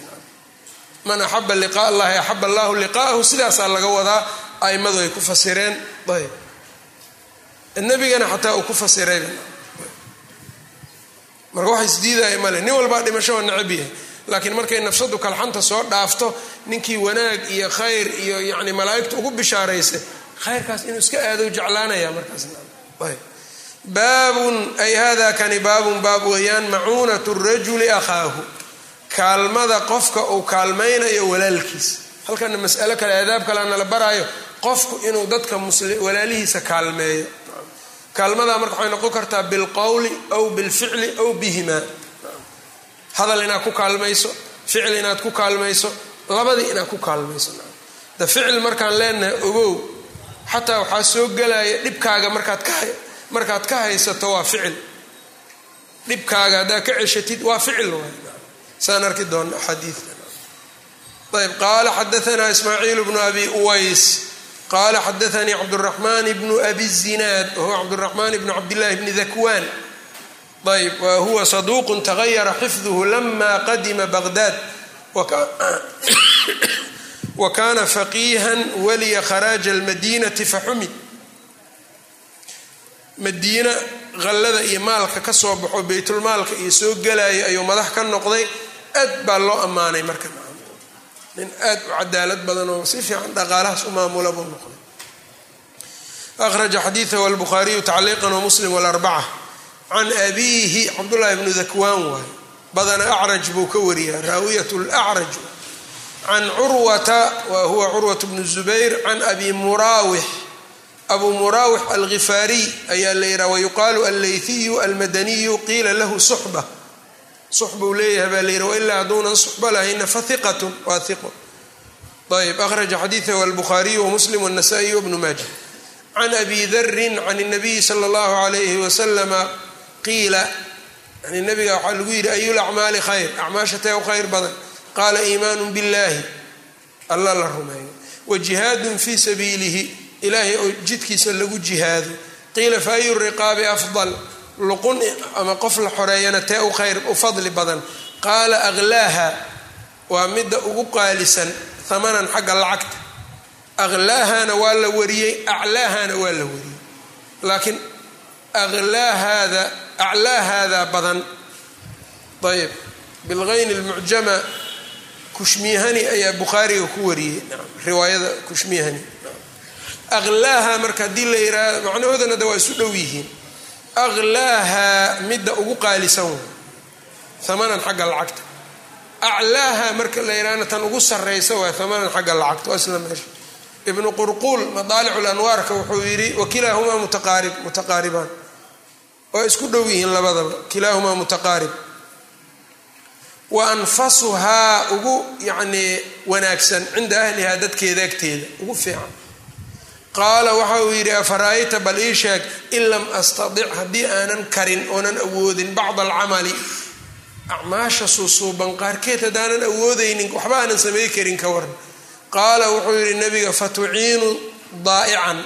A: man axaba liqaa allahi axaba allahu liqaa'ahu sidaasaa laga wadaa aimadu ay ku fasireen. Ayb. Nabigana xataa uu ku fasiray marka wax isdiidaya male nin walbaa dhimasho necab yahay. Laakiin markay nafsadu kalxanta soo dhaafto ninkii wanaag iyo khayr iyo yani malaa'igta ugu bishaaraysay khayrkaas inuu iska aado jeclaanaya markaasayb ay hada kani baabun baab weeyaan macuunat rajuli akhaahu kaalmada qofka uu kaalmaynayo walaalkiisa halkana mas'alo kale aadaab kale nala baraayo qofku inuu dadka walaalihiisa kaalmeeyo. Kaalmadaa marka waxay noqon kartaa bilqowli aw bilficli aw bihimaa hadal inaad ku kaalmayso ficil inaad ku kaalmayso labadii inaad ku kaalmayso. Da ficil markaan leenahay ogow xataa waxaa soo gelaya dhibkaaga markaad ka markaad ka haysato waa ficil. Dhibkaaga haddaad ka ceshatid waa ficil waay saan arki doona axaadiidka ayb qaala xadaanaa ismaaciil bnu abi uways. Qala xadaanii cabduraxmaan bnu abi zinaad wahuwa cabduraxmaan bnu cabdillahi bni dakwaan ayb wa huwa saduuqun tagayara xifduhu lama qadima baqdaad wa kana faqiihan waliya kharaaja almadinati faxumid madiina qallada iyo maalka ka soo baxo baytulmaalka iyo soo gelaya ayuu madax ka noqday aad baa loo ammaanay marka nin aad u cadaalad badan oo si fiican dhaqaalahaas u maamula buu noqday. Akhraja xadiidahu albukhaariyu tacliiqan wamuslim walarbaca can abiihi cabdullaahi bnu dakwaan waaye. Badana acraj buu ka wariyaa raawiyat lacraj can curwata wa huwa curwat bnu zubayr can abi muraawix. Abu muraawix alghifaariy ayaa la yidhaha wayuqaalu alleyhiyu almadaniyu qiila lahu suxba suxbuu leeyahay baa la yidhaha wailaa hadduunan suxba lahayna fahiqatun waa hiqo ayb akhraja xadiidahu albukhaariyu wamuslim wanasa'iy wabnu maaja can abi darin can اnabiyi sala اllahu alayhi wasalama qiila yani nabiga waxaa lagu yidhi ayu lacmaali khayr acmaasha tee u khayr badan qaala iimaanu biاllahi alla la rumeeyo wa jihaadun fii sabiilihi ilaahay oo jidkiisa lagu jihaado qiila fa ayu riqaabi afdal Luqun ama qof la xoreeyana tee u khayr u fadli badan. Qaala aklaaha waa midda ugu qaalisan hamanan xagga lacagta. Aklaahana waa la wariyey aclaahana waa la wariyey. Laakiin alaahaada aclaa haadaa badan. Ayb bilgayni lmucjama kushmihani ayaa bukhaariga ku wariyey. Riwaayada kushmihani. Aklaaha marka haddii la yihahdo macnahoodana de waa isu dhow yihiin aklaaha midda ugu qaalisan way hamanan xagga lacagta aclaaha marka la yihahna tan ugu sarraysa waa hamanan xagga lacagta waa isla meesha ibnu qurquul madaalicu lanwaarka wuxuu yidhi wakilaahumaa mutaqaarib mutaqaaribaan waa isku dhow yihiin labadaba kilaahumaa mutaqaarib wa anfasuhaa ugu yacnii wanaagsan cinda ahlihaa dadkeeda agteeda ugu fiican qaala waxa uu yidhi afara'ayta bal ii sheeg in lam astadic haddii aanan karin oonan awoodin bacda alcamali. Acmaasha suusuuban qaarkeed haddaanan awoodaynin waxba aanan samay karin ka waran qaala wuxuu yidhi nabiga fatuciinu daa'ican.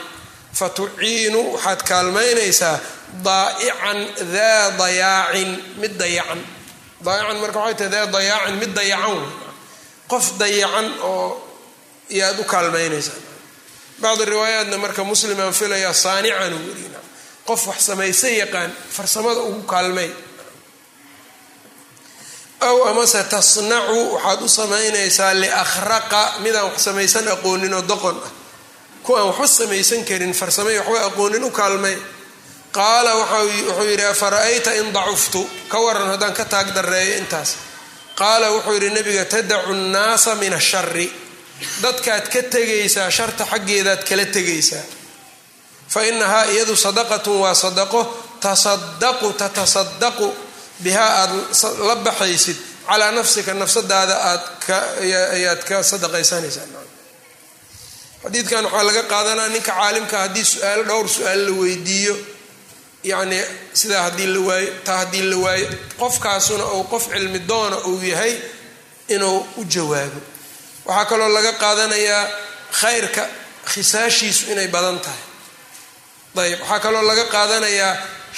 A: Fatuciinu waxaad kaalmaynaysaa daa'ican daa dayaacin mid dayacan daa'ican marka waxay tahay daa dayaacin mid dayacan qof dayacan oo yaad u kaalmaynaysaa bacdi riwaayaatna marka muslimaan filayaa saanican uu qof wax samaysa yaqaan farsamada ugu kaalmay aw amase tasnacu waxaad u samaynaysaa liakhraqa midaan wax samaysan aqoonin oo doqon ah ku aan waxba samaysan karin farsamay waxba aqoonin u kaalmay qaala wuxuu yidhi afara'ayta in dacuftu ka waran haddaan ka taag dareeyo intaas qaala wuxuu yidhi nabiga tadacu nnaasa min ashari dadkaad ka tegaysaa sharta xaggeedaad kala tegaysaa. Fa inahaa iyadu sadaqatun waa sadaqo tasadaqu tatasadaqu bihaa aad la baxaysid. Calaa nafsika nafsadaada aad ayaad ka sadaqaysanaysaa xadiidkan waxaa laga qaadanaa ninka caalimka haddii su'aalo dhowr su'aal la weydiiyo. Yacnii sidaa haddii la waayo taa haddii la waayo qofkaasuna uu qof cilmi doona uu yahay inuu u jawaabo waxaa kaloo laga qaadanayaa khayrka khisaashiisu inay badan tahay. Ayb waxaa kaloo laga qaadanayaa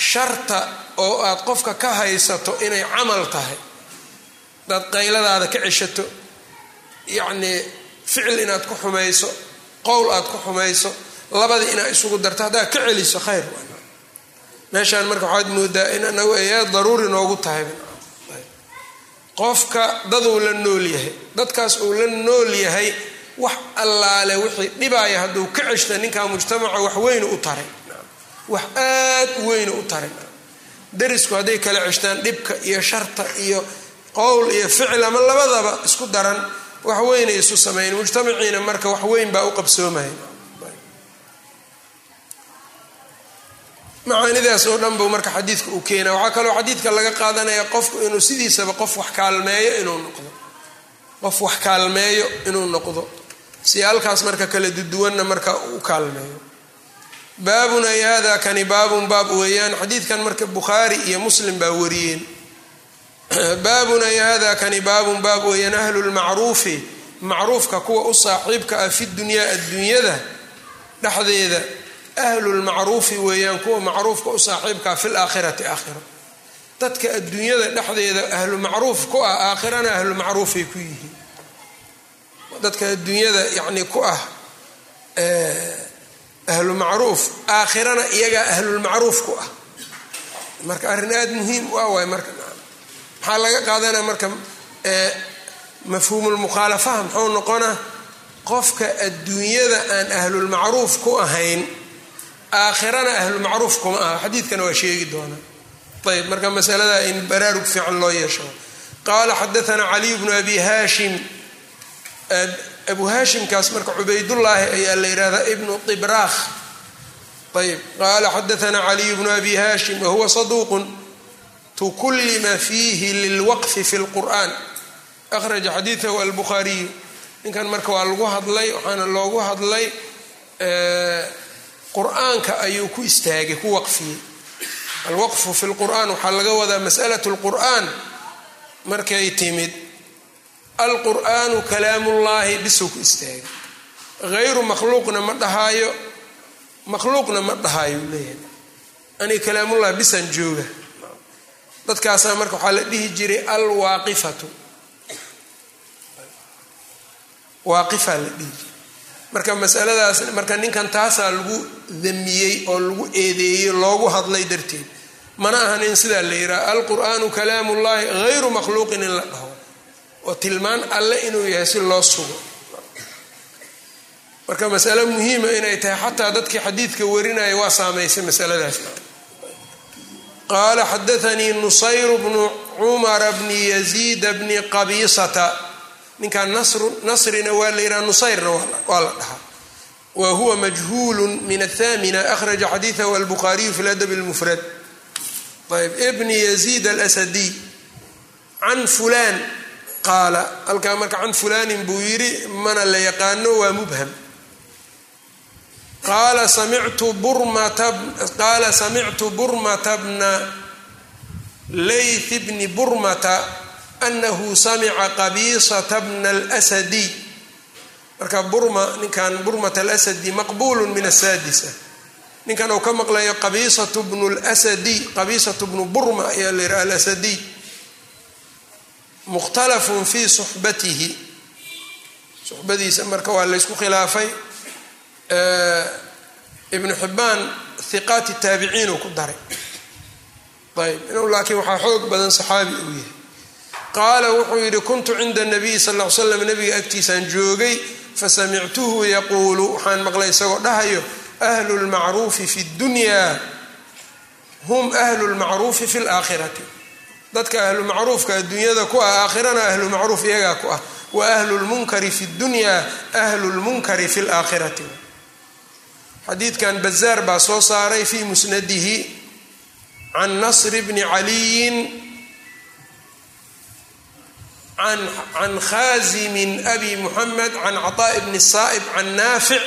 A: sharta oo aad qofka ka haysato inay camal tahay. Hadaad qayladaada ka ceshato. Yacnii ficil inaad ku xumayso qowl aad ku xumayso labadii inaad isugu darto haddaad ka celiso khayr meeshaan marka waxaad moodaa in anagu ayaa daruuri noogu tahay qofka daduu la nool yahay dadkaas uu la nool yahay wax allaale wixii dhibaaya hadduu ka ceshta ninkaa mujtamaca wax weynu u taray. Wax aad u weynu u taray. Darisku hadday kala ceshtaan dhibka iyo sharta iyo qowl iyo ficil ama labadaba isku daran wax weynay isu sameyn mujtamaciina marka wax weyn baa u qabsoomaya macaanidaas oo dhan buu marka xadiidka uu keena waxaa kaloo xadiidka laga qaadanaya qofku inuu sidiisaba qof wax kaalmeeyo inuu noqdo. Qof wax kaalmeeyo inuu noqdo. Si halkaas marka kala duduwanna marka u kaalmeeyo. Baabun ay hada kani baabun baab weeyaan. Xadiidkan marka bukhaari iyo muslim baa wariyeen. Baabun ay hada kani baabun baab weeyaan. Ahlu lmacruufi macruufka kuwa u saaxiibka ah fi dunyaa adduunyada dhexdeeda ahlulmacruufi weeyaan kuwa macruufka u saaxiibkaa fi laakhirati aakhira dadka adduunyada dhexdeeda ahlu macruuf ku ah aakhirana ahlumacruufay ku yihiin. Dadka adduunyada yacni ku ah ahlu macruuf aakhirana iyagaa ahlulmacruuf ku ah. Marka arrin aada muhiim u ah waay marka maxaa laga qaadanaya marka mafhuumulmukhaalafaha muxuu noqonaa qofka adduunyada aan ahlulmacruuf ku ahayn aakhirana ahlumacruuf kuma aha. Xadiidkana waa sheegi doonaa ayb marka masalada in baraarug fiican loo yeesho. Qaala xadaanaa caliy bnu abi haashim. Abu haashimkaas marka cubaydullaahi ayaa la yihahdaa ibnu ibraakh ayb qaala xadaanaa caliy bnu abi haashim wahuwa saduuqun tukullima fiihi lilwaqfi fi lqur'an akhraja xadiidahu albukhaariyu ninkan marka waa lagu hadlay waxaana loogu hadlay qur'aanka ayuu ku istaagay ku waqfiyey alwaqfu fi lqur'an waxaa laga wadaa mas'alat lqur'an markay timid alqur'aanu kalaamullaahi bisuu ku istaagay. Hayru makhluuqna ma dhahaayo makhluuqna ma dhahaayo leeyahay. Aniga kalaamullahi bisaan jooga. Dadkaasaa marka waxaa la dhihi jiray alwaaqifatu. Waaqifaa la dhihi jiray marka masaladaas marka ninkan taasaa lagu damiyey oo lagu eedeeyey loogu hadlay darteed mana ahan in sidaa la yidhaha alqur'aanu kalaamullaahi hayru makhluuqin in la dhaho oo tilmaan alle inuu yahay si loo sugo. Marka masalo muhiima inay tahay xataa dadkii xadiidka warinaya waa saamaysay masaladaas. Qaala xadaanii nusayr bnu cumara bni yaziida bni qabiisata ninkan nasrina waa la yidhaha nusayrna waa la dhahaa. Wa huwa majhuulu min athamina akhraja xadiidahu albukhaariyu fi ladab lmufrad ayb ibni yaziid alasadiy can fulaan qaala halkaa marka can fulaanin buu yidhi mana la yaqaano waa mubham. Qaala samictu burmata bna layth bni burmata anahu samica qabiisata bna alsadiy marka burma ninkan burmat alasadi maqbulu min asaadisa ninkan uu ka maqlayo qabiisatu bnu lsadiy qabiisatu bnu burma ayaa la yidhaha alasadiy mukhtalafun fii suxbatihi suxbadiisa marka waa laysku khilaafay. Ibnu xibaan hiqaati taabiciin uu ku daray. Ayb inuu laakiin waxaa xoog badan saxaabi uu yahay qaala wuxuu yidhi kuntu cinda nabiyi sal l slam nabiga agtiisaan joogay fasamictuhu yaquulu waxaan maqlay isagoo dhahayo ahlu lmacruufi fi ddunyaa hum ahlu lmacruufi fi laakhirati dadka ahlu macruufka adduunyada ku ah aakhirana ahlu macruuf iyagaa ku ah. Wa ahlu lmunkari fi ddunyaa ahlu lmunkari fi laakhirati xadiidkan bazaar baa soo saaray fii musnadihi can nasr bni caliyin can khaazimin abi muxamed can caطaaءi bni saa'ib can naafic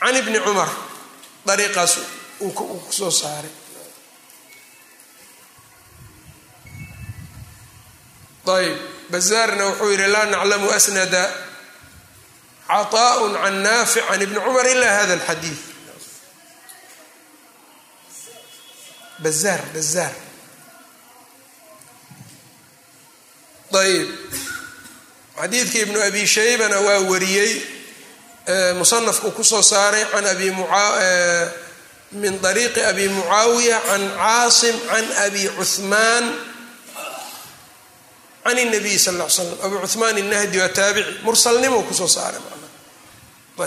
A: can ibni cumar dariiqaas uu kusoo saaray ayb bazaarna wuxuu yihi laa naclamu asnada caطaaء can naafic can ibni cumar ila hada اlxadiid bazaar bazaar ayb xadiidka ibnu abi shaybana waa wariyey musanafku ku soo saaray an abi min ariiqi abi mucaawiya can caasim can abi cuhmaan can nabiy sal l slam abu cuhmaan innahdi waa taabici mursalnimo ku soo saaray manaa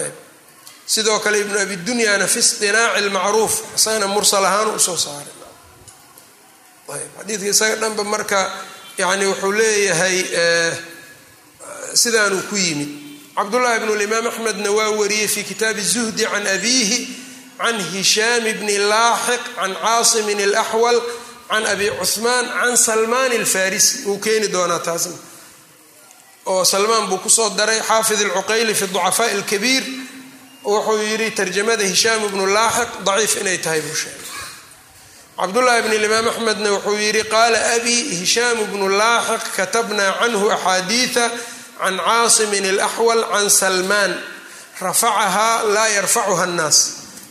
A: ayb sidoo kale ibnu abi dunyaana fi istinaaci lmacruuf isagana mursal ahaan u soo saaray ayb xadiidka isaga dhanba marka yani wuxuu leeyahay eh, sidaanuu ku yimid. Cabdullahi bnu limaam axmedna waa wariyey fi kitaabi zuhdi can abiihi can hishaam bni laaxiq can caasimin alaxwal can abi cuhmaan can salmaan alfarisi uu keeni doonaa taasna oo salmaan buu ku soo daray xaafid alcuqayli fi ducafaa alkabiir. Wuxuu yidhi tarjamada hishaam bnu laaxiq daciif inay tahay buu sheegay cabdullaahi bn imaam axmedna wuxuu yidhi qaala abii hishaam bnu laaxiq katabnaa canhu axaadiia can caasimin alaxwal can salmaan rafacahaa laa yarfacuha annaas.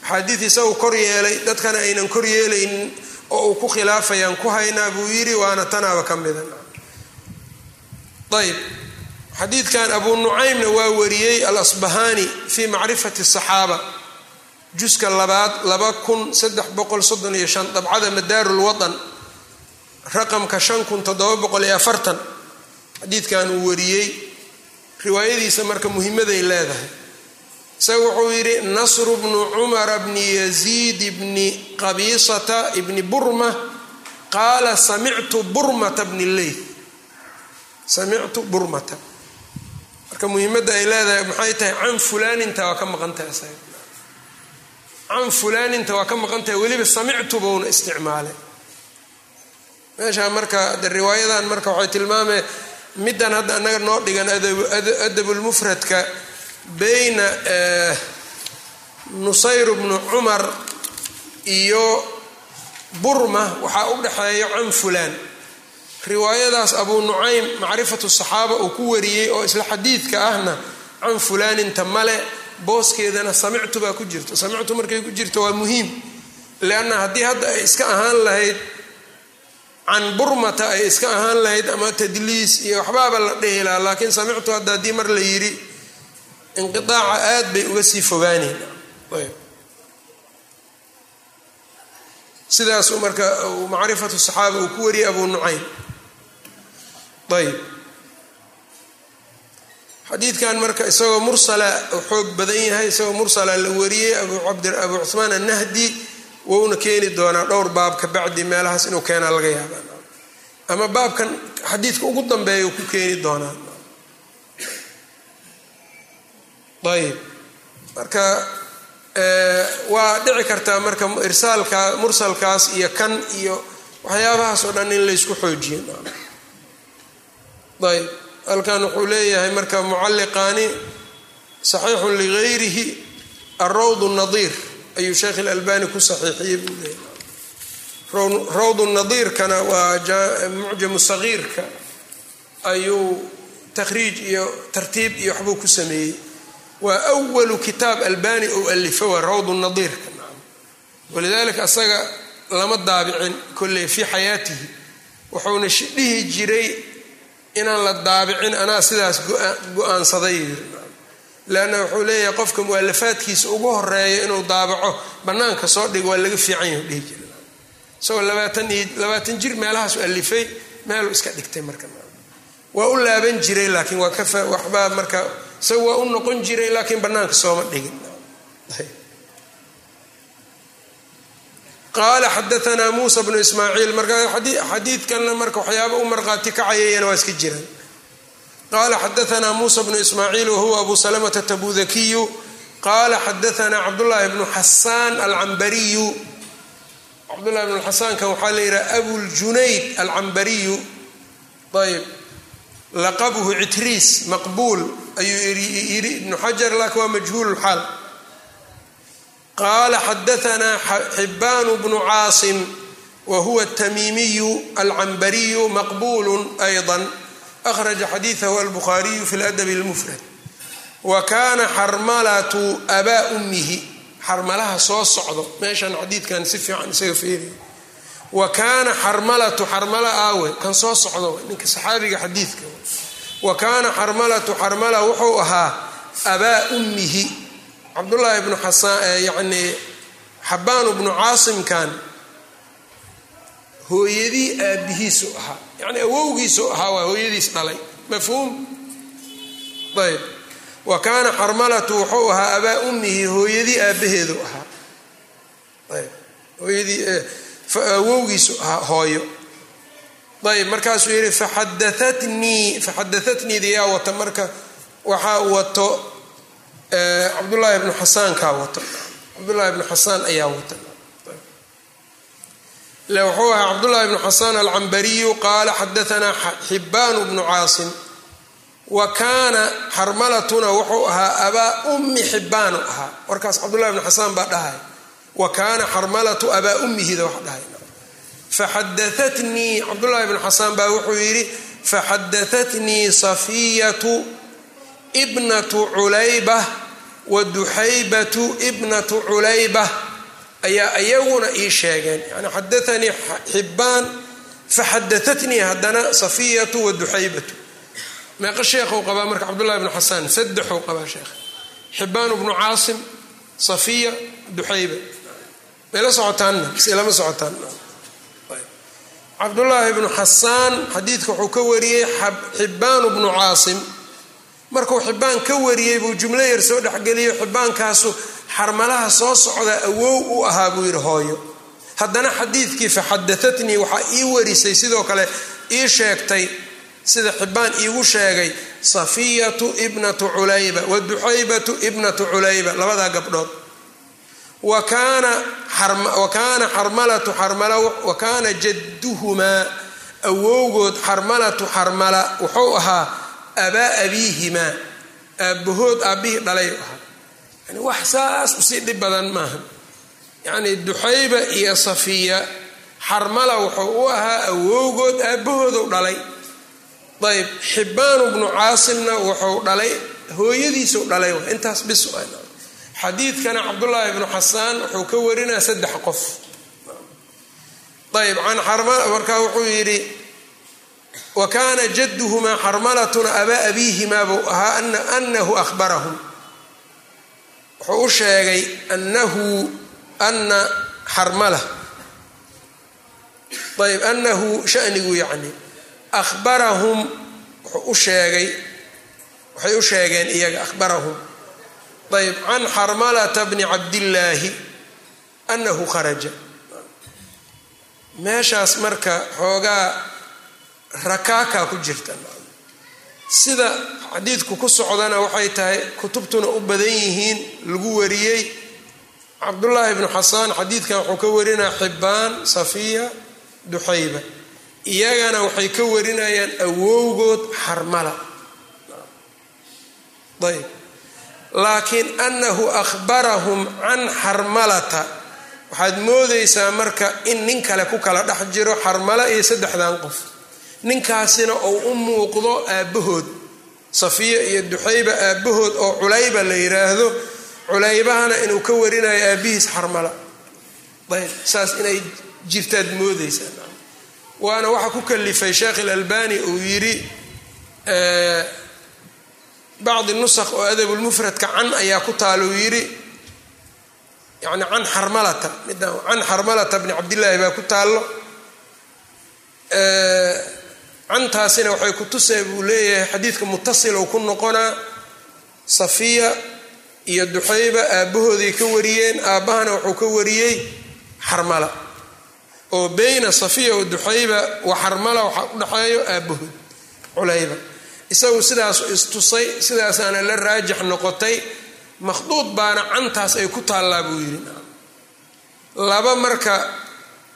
A: Axaadiid isagu kor yeelay dadkana aynan kor yeelaynin oo uu ku khilaafayaan ku haynaa buu yidhi waana tanaaba ka mida ayb xadiidkan abuu nucaymna waa wariyey alasbahaani fii macrifati asaxaaba juska labaad laba kun saddex boqol soddon iyo shan dabcada madaaru lwaطan raqamka shan kun toddoba boqol iyo afartan xadiidkan uu wariyey riwaayadiisa marka muhimaday leedahay. Isaga wuxuu yidhi nasru bnu cumara bni yaziid bni qabiisata ibni burma qaala samictu burmata bni leyth samictu burmata. Marka muhiimadda ay leedahay maxay tahay can fulaaninta waa ka maqantahay isaga can fulaaninta waa ka maqan tahay weliba samictu bouna isticmaalay. Meeshaa marka de riwaayadan marka waxay tilmaameen middan hadda annaga noo dhigan adabulmufradka bayna nusayr bnu cumar iyo burma waxaa u dhexeeya can fulaan riwaayadaas abuu nucaym macrifatu saxaaba uu ku wariyey oo isla xadiidka ahna can fulaaninta male booskeedana samictu baa ku jirto samictu markay ku jirto waa muhiim leanna haddii hadda ay iska ahaan lahayd can burmata ay iska ahaan lahayd ama tadliis iyo waxbaaba la dhihi lahaa laakiin samictu hadda haddii mar la yidhi inqiaaca aad bay uga sii fogaaneen sidaasuu marka macrifatu saxaaba uu ku wariyey abuu nucaym. Ayb xadiidkan marka isagoo mursala xoog badan yahay isagoo mursala la wariyey abu cuhmaan annahdi wouna keeni doonaa dhowr baab ka bacdi meelahaas inuu keenaa laga yaaba ama baabkan xadiidka ugu dambeeya ku keeni doonaa. Ayb marka waa dhici kartaa marka irsaalka mursalkaas iyo kan iyo waxyaabahaas oo dhan in laysku xoojiyo. Ayb halkan wuxuu leeyahay marka mucalliqaani saxiixun ligayrihi alrawd nadiir ayuu sheekh ilalbani ku saxiixiyey buu leeyahay. Rawd nadiirkana waa mucjamu sagiirka ayuu takhriij iyo tartiib iyo waxbuu ku sameeyey. Waa awalu kitaab albani ou alifo waa rawd nadiirka walidalika asaga lama daabicin kolley fii xayaatihi. Wuxuuna dhihi jiray inaan la daabicin anaa sidaas go'aansaday. Leanna wuxuu leeyahay qofka mualafaadkiisa ugu horreeya inuu daabaco bannaanka soo dhigo waa laga fiican yahu dhihi jira. Isagoo labaatan iyo labaatan jir meelahaasu alifay meeluu iska dhigtay marka. Waa u laaban jiray laakiin waa ka waxbaa marka isaga waa u noqon jiray laakiin bannaanka sooma dhigin qaala xadaanaa muusa bnu ismaaciil marka xadiidkanna marka waxyaaba u marqaati kacayayana waa iska jiraan qaala xadaanaa muusa bnu ismaaciil wahuwa abu salamata tabudakiyu qaala xadaanaa cabdullaahi bnu xasaan alcambariyu cabdullahi bnu xasaankan waxaa la yidhaha abuljunayd alcambariyu ayb laqabuhu citriis maqbuul ayuu yidhi ibnu xajar laakin waa majhuul xaal qaala xadaanaa xibaan bnu caasim wa huwa atamiimiyu alcambariyu maqbuulu ayضa akhraja xadiidahu albukhaariyu fi ladabi اlmufrad wa kaana xarmalatu abaa ummihi xarmalaha soo socdo meeshan xadiidkan si fiican isaga feeriya wa kaana xarmalatu xarmala aawe kan soo socdo ninka saxaabiga xadiidka wa kaana xarmalatu xarmala wuxuu ahaa abaa ummihi cabdullaahi bnu xasaan yacni xabaanu bnu caasimkan hooyadii aabbihiisu ahaa. Yacni awowgiisu ahaa waa hooyadiis dhalay. Mafhuum? Ayb. Wa kaana xarmalatu wuxuu ahaa abaa ummihi hooyadii aabbaheedu ahaa. Ayb. Hooyadii awowgiisu ahaa hooyo. Ayb markaasuu yidhi faxadaatnii faxadaatniidi yaa wata marka waxaa wato cabdullaahi bnu xasaankaa wato. Cabdullaahi bnu xasaan ayaa wata wuxuu ahaa cabdullaahi bnu xasaan alcambariyu qaala xadaanaa xibbaanu bnu caasim. Wa kaana xarmalatuna wuxuu ahaa abaa ummi xibbaanu ahaa. Warkaas cabdullahi bnu xasaan baa dhahay. Wa kaana xarmalatu abaa ummihida wax dhahay. Faxadaatnii cabdullaahi bnu xasaan baa wuxuu yidhi faxadaatnii safiyatu ibnatu culayba wa duxaybatu ibnatu culayba ayaa iyaguna ii sheegeen. Yani xadaanii xibbaan faxadaatnii haddana safiyatu wa duxaybatu meeqa sheekhuu qabaa marka cabdullahi bnu xasaan saddexuu qabaa sheekh. Xibbaan bnu caasim safiya duxayba mayla socotaanna? Mise lama socotaan. Cabdullaahi bnu xasaan xadiidka wuxuu ka wariyey xibbaanu bnu caasim markuu xibbaan ka wariyey buu jumlo yar soo dhexgeliyo xibbaankaasu xarmalaha soo socda awow u ahaa buu yidhi hooyo. Haddana xadiidkii faxadatatnii waxaa ii warisay sidoo kale ii sheegtay sida xibaan iigu sheegay safiyatu ibnatu culayba wa duxaybatu ibnatu culayba labadaa gabdhood. Wa kaana xarmalatu xarmala wa kaana jadduhumaa awowgood xarmalatu xarmala wuxuu ahaa abaa abiihimaa aabbahood aabbihii dhalay. Yani wax saas u sii dhib badan maaha. Yacni duxayba iyo safiya xarmala wuxuu u ahaa awowgood aabbahoodu dhalay. Ayb xibbaanu bnu caasimna wuxuu dhalay hooyadiisu dhalay. Intaas bis xadiidkana cabdullaahi bnu xasaan wuxuu ka warinaa saddex qof. Ayb markaa wuxuu yidhi wa kaana jadduhumaa xarmalatuna abaa abiihimaa buu ahaa anahu ahbarahum wuxuu u sheegay anahu ana xarmala. Ayb anahu shanigu yacni ahbarahum wuxuu u sheegay waxay u sheegeen iyaga ahbarahum ayb can xarmalata bni cabdillaahi anahu kharaja. Meeshaas marka xoogaa rakaakaa ku jirta. Sida xadiidku ku socdana waxay tahay kutubtuna u badan yihiin lagu wariyey. Cabdullaahi bnu xasaan xadiidkan wuxuu ka warinaa xibbaan safiya duxayba. Iyagana waxay ka warinayaan awowgood xarmala. Ayb laakiin anahu ahbarahum can xarmalata. Waxaad moodaysaa marka in nin kale ku kala dhex jiro xarmala iyo saddexdan qof ninkaasina uu u muuqdo aabbahood. Safiya iyo duxayba aabbahood oo culayba la yiraahdo culaybahana inuu ka warinayo aabbihiis xarmala. Ayb saas inay jirtaad moodaysaa. Waana waxa ku kalifay sheekh ilalbani uu yidhi bacdi nusakh oo adabulmufradka can ayaa ku taala uu yidhi yani can xarmalata midaan can xarmalata bni cabdillaahi baa ku taallo cantaasina waxay ku tusay buu leeyahay xadiidka mutasilow ku noqonaa safiya iyo duxayba aabbahooday ka wariyeen aabbahana wuxuu ka wariyey xarmala. Oo beyna safiya wa duxayba wa xarmala waxaa u dhexeeyo aabbahood culayba. Isagu sidaas istusay sidaasaana la raajix noqotay makhduud baana cantaas ay ku taallaa buu yidhi. Laba marka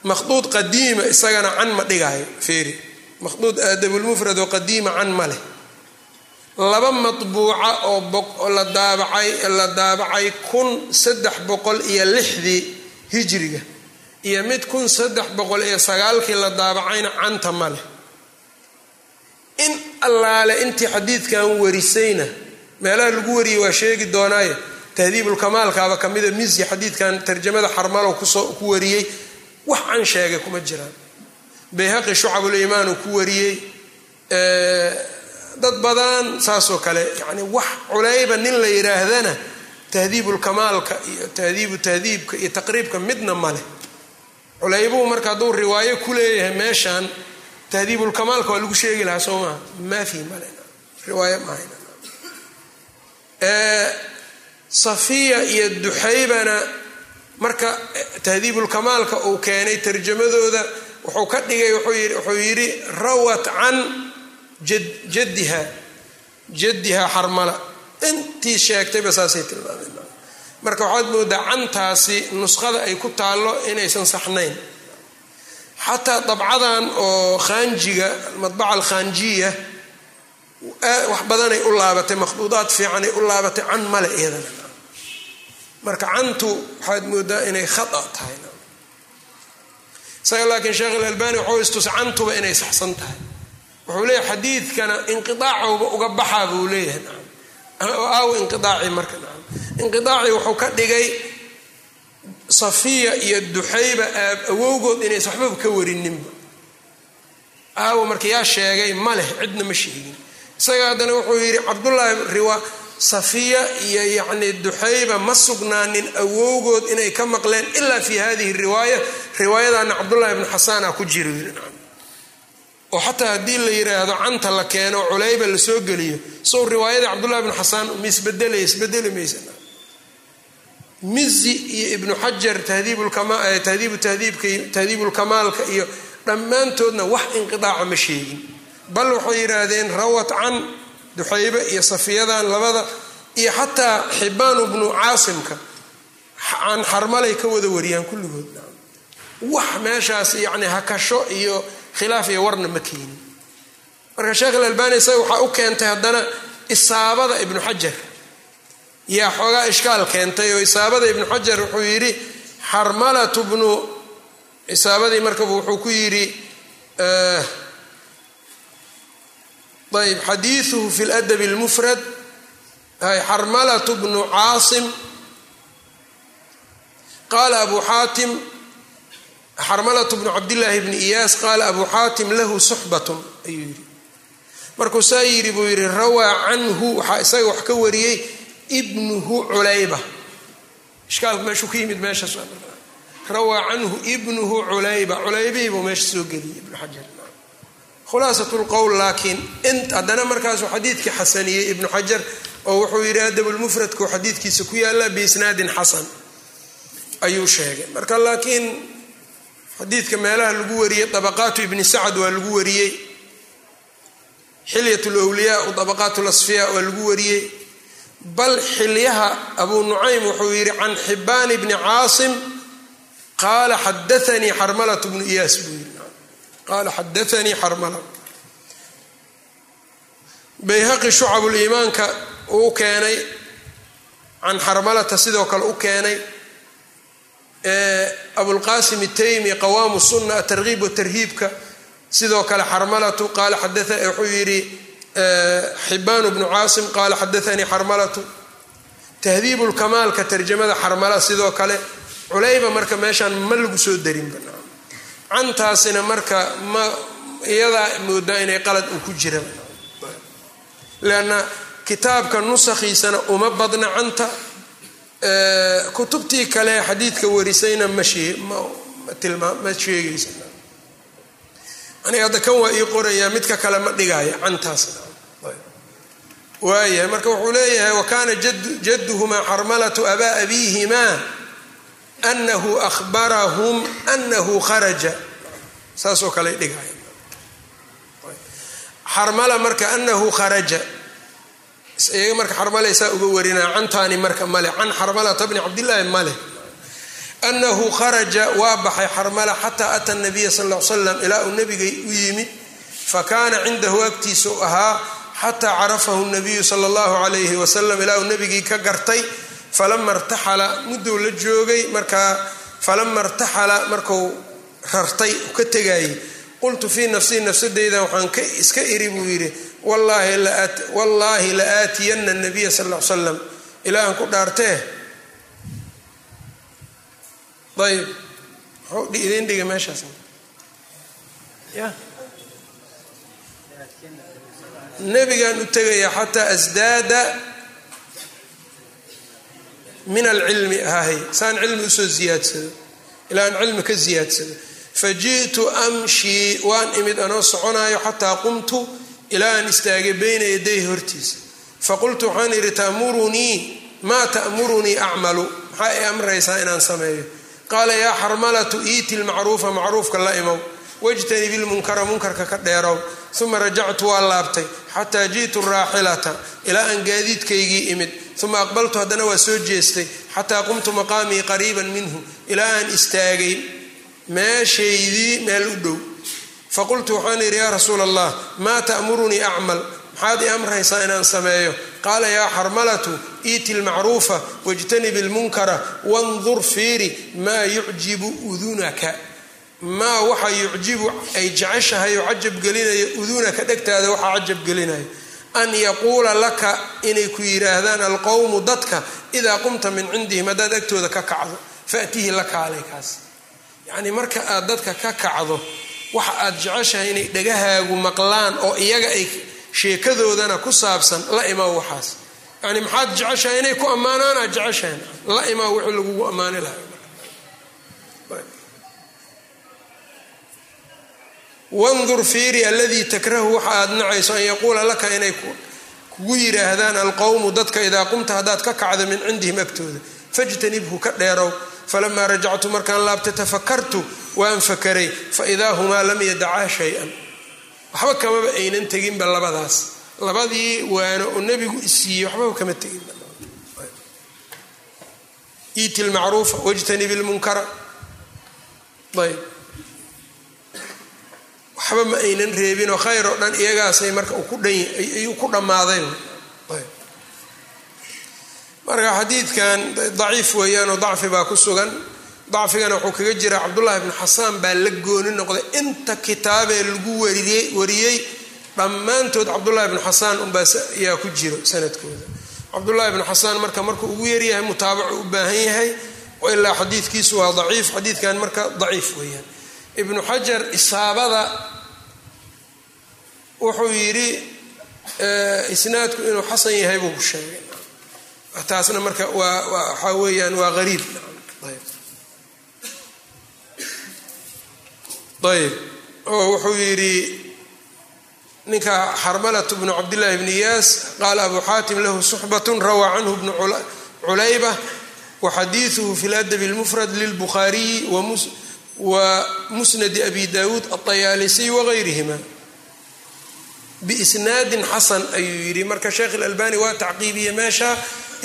A: makhduud qadiima isagana can ma dhigaayo feeri makhduud aadabulmufrad oo qadiima can ma leh. Laba matbuuca oo la daabacay la daabacay kun saddex boqol iyo lixdii hijriga iyo mid kun saddex boqol iyo sagaalkii la daabacayna canta ma leh. In allaale intii xadiidkan warisayna meelaha lagu wariyey waa sheegi doonaaye tahdiibulkamaalkaaba kamida misi xadiidkan tarjamada xarmalow ku wariyey wax can sheegay kuma jiraan bayhaqi shucabulimaan uu ku wariyey dad badan saasoo kale yani wax culayba nin la yidhaahdana tahdiibulkamaalka iyo tahdiibu tahdiibka iyo taqriibka midna maleh culaybuhu marka hadduu riwaayo ku leeyahay meeshan tahdiibulkamaalka waa lagu sheegi lahaa soo maha maafi male riwaaya mahayn safiya iyo duxaybana marka tahdiibulkamaalka uu keenay tarjamadooda wuxuu ka dhigay wuxuu yidhi rawat can jaddiha jaddiha xarmala. Intii sheegtayba saasay tilmaameen. Marka waxaad moodaa cantaasi nuskhada ay ku taallo inaysan saxnayn. Xataa dabcadan oo khaanjiga almadbaca alkhaanjiya wax badanay u laabatay makhduudaad fiicanay u laabatay can male iyadana. Marka cantu waxaad moodaa inay khata tahay isaga laakiin sheekh ilalbani wuxuu istusay cantuba inay saxsan tahay. Wuxuu leeyahay xadiidkana inqiaacowba uga baxaa buu leeyahay aaw inqiaaci marka inqiaacii wuxuu ka dhigay safiya iyo duxayba awowgood inaysa waxbaba ka warininba. Aawo marka yaa sheegay ma leh cidna ma sheegin. Isaga haddana wuxuu yidhi cabdullaahi safiya iyo yacni duxayba ma sugnaanin awowgood inay ka maqleen ilaa fi hadihi riwaaya. Riwaayadana cabdullaahi bnu xasaana ku jiro yiri oo xataa haddii la yiraahdo canta la keeno culayba la soo geliyo. Sow riwaayadii cabdullahi bnu xasaan ma isbedelaya isbedeli maysa. Mizi iyo ibnu xajar tahdiibu tahdiibulkamaalka iyo dhammaantoodna wax inqidaaca ma sheegin. Bal waxay yidhaahdeen rawat can duxaybe iyo safiyadan labada iyo xataa xibaanu bnu caasimka can xarmalay ka wada wariyaan kulligood. Wax meeshaas yani hakasho iyo khilaaf iyo warna ma keenin. Marka sheekh ilalbani isaga waxaa u keentay haddana isaabada ibnu xajar. Yaa xoogaa ishkaal keentay oo isaabada ibnu xajar wuxuu yidhi xarmalatu bnu isaabadii markaba wuxuu ku yidhi ayb xadiiuhu fi ladabi اlmufrad xarmalatu bnu caasim qaala abu xaatim xarmalatu bnu cabdillaahi bni iyaas qaala abu xaatim lahu suxbatun ayuu yidhi. Markuu saa yidhi buu yidhi rawaa canhu waxaa isaga wax ka wariyey ibnuhu culayba. Ishkaalku meeshuu ka yimid meeshaas rawaa canhu ibnuhu culayba. Culaybihii buu meesha soo geliyey ibnu xajar khulaasat lqowl laakiin haddana markaasuu xadiidkii xasaniyey ibnu xajar oo wuxuu yidhi adabulmufradku xadiidkiisa ku yaalla biisnaadin xasan ayuu sheegay. Marka laakiin xadiidka meelaha lagu wariyey dabaqaatu ibni sacad waa lagu wariyey xilyat lwliyaa dabaqaat lasfiya waa lagu wariyey bal xilyaha abuu nucaym wuxuu yidhi can xibaan bni caasim qaala xadaanii xarmalat bnu iyaas buu yidhi qaala xadaanii xarmala bayhaqi shucabuliimaanka uu keenay can xarmalata sidoo kale u keenay abulqasim itaymi qawaamu sunna atargiib watarhiibka sidoo kale xarmalatu qaala wuxuu yidhi xibaan bnu caasim qaala xadaanii xarmalatu tahdiibu lkamaalka tarjamada xarmala sidoo kale culayba marka meeshaan ma lagu soo darinba cantaasina marka ma iyadaa moodaa inay qalad uu ku jira leanna kitaabka nusakhiisana uma badna canta kutubtii kale xadiidka warisayna ma ma sheegaysa aniga hadda kan waa ii qorayaa midka kale ma dhigaayo cantaas waayahay marka wuxuu leeyahay wa kaana jadduhumaa xarmalatu abaa abiihimaa anahu ahbarahum anahu kharaja saasoo kale dhigaya xarmala marka anahu kharaja iyaga marka xarmalaysaa uga warinaa cantaani marka male can xarmalata bni cabdillaahi male anahu kharaja waa baxay xarmala xataa ata nabiya sal l slam ilaa uu nabiga u yimid fakaana cindahu agtiisa u ahaa xataa carafahu nabiyu sala allahu alayhi wasalam ilaa uu nabigii ka gartay falama irtaxala muddou la joogay markaa falama irtaxala marku rartay ka tegayay qultu fii nafsii nafsadeyda waxaan ka iska iri buu yidhi wallaahi la aatiyana nabiya sal l salam ilaahan ku dhaartee ayb idin dhiga meeshaas. Nabigaan u tegaya xataa asdaada min alcilmi ahahay saan cilmi u soo ziyaadsado ilaa cilmi ka ziyaadsado. Faji'tu amshii waan imid anoo soconaayo xataa qumtu ilaa istaagay bayna yaday hortiisa. Faqultu waxaan idhi tamurunii maa ta'murunii acmalu maxaa i amraysaa inaan sameeyo? Qaala yaa xarmalatu iiti lmacruufa macruufka la imow. Wajtanib ilmunkara munkarka ka dheerow. Uma rajactu waa laabtay. Xataa ji'tu raaxilata ilaa aan gaadiidkaygii imid uma aqbaltu haddana waa soo jeestay xataa qumtu maqaamii qariiban minhu ilaa aan istaagay meeshaydii meel u dhow faqultu waxaan idhi yaa rasuula allah maa ta'murunii acmal maxaad i amraysaa inaan sameeyo qaala yaa xarmalatu iiti lmacruufa wajtanib ilmunkara wandur fiiri maa yucjibu udunaka maa waxa yucjibu ay jeceshahay oo cajab gelinayo udunaka dhegtaada waxaa cajab gelinayo an yaquula laka inay ku yidhaahdaan alqowmu dadka idaa qumta min cindihim haddaad agtooda ka kacdo faatihi la kaalay kaas yacnii marka aad dadka ka kacdo waxa aad jeceshahay inay dhagahaagu maqlaan oo iyaga ay sheekadoodana ku saabsan la imaa waxaas. Yani maxaad jeceshahay inay ku ammaanaan aad jeceshahay. La imaa wixii lagugu ammaani lahay wandur fiiri aladii takrahu waxa aad nacayso an yaquula laka inay kugu yidhaahdaan alqowmu dadka idaa qumta haddaad ka kacdo min cindihim agtooda fajtanibhu ka dheerow falamaa rajactu markaan laabtay tafakartu waan fakaray faidaa humaa lam yadacaa shay-an. Waxba kamaba aynan teginba labadaas. Labadii waano oo nebigu isiiyey waxbaba kama teginba. Iiti lmacruufa wajtanib lmunkara ayb waxba ma aynan reebinoo khayr oo dhan iyagaasay marka ayuu ku dhammaaday marka xadiidkan daciif weeyaanoo dacfi baa ku sugan. Dacfigana wuxuu kaga jira cabdullahi bnu xasaan baa la gooni noqday. Inta kitaabee lagu wariyey dhammaantood cabdullahi bnu xasaan unbaa ayaa ku jiro sanadkooda. Cabdullahi bnu xasaan marka markuu ugu yaryahay mutaabacu u baahan yahay ilaa xadiidkiisu waa daciif xadiidkan marka daciif weeyaan. Ibnu xajar isaabada wuxuu yidhi isnaadku inuu xasan yahay buu ku sheegay. Taasna marka waxaa weeyaan waa qariib ayb. Oo wuxuu yidhi ninka xarmalat bnu cabdillahi bni iyaas qaala abu xaatim lahu suxbatun rawaa canhu bnu culayba waxadiiuhu fi ladabi اlmufrad lilbukhaariyi wa musnadi abi dawuud aطayaalisiy wagayrihima biisnaadin xasan ayuu yidhi. Marka sheekh ilalbani waa tacqiibiye meesha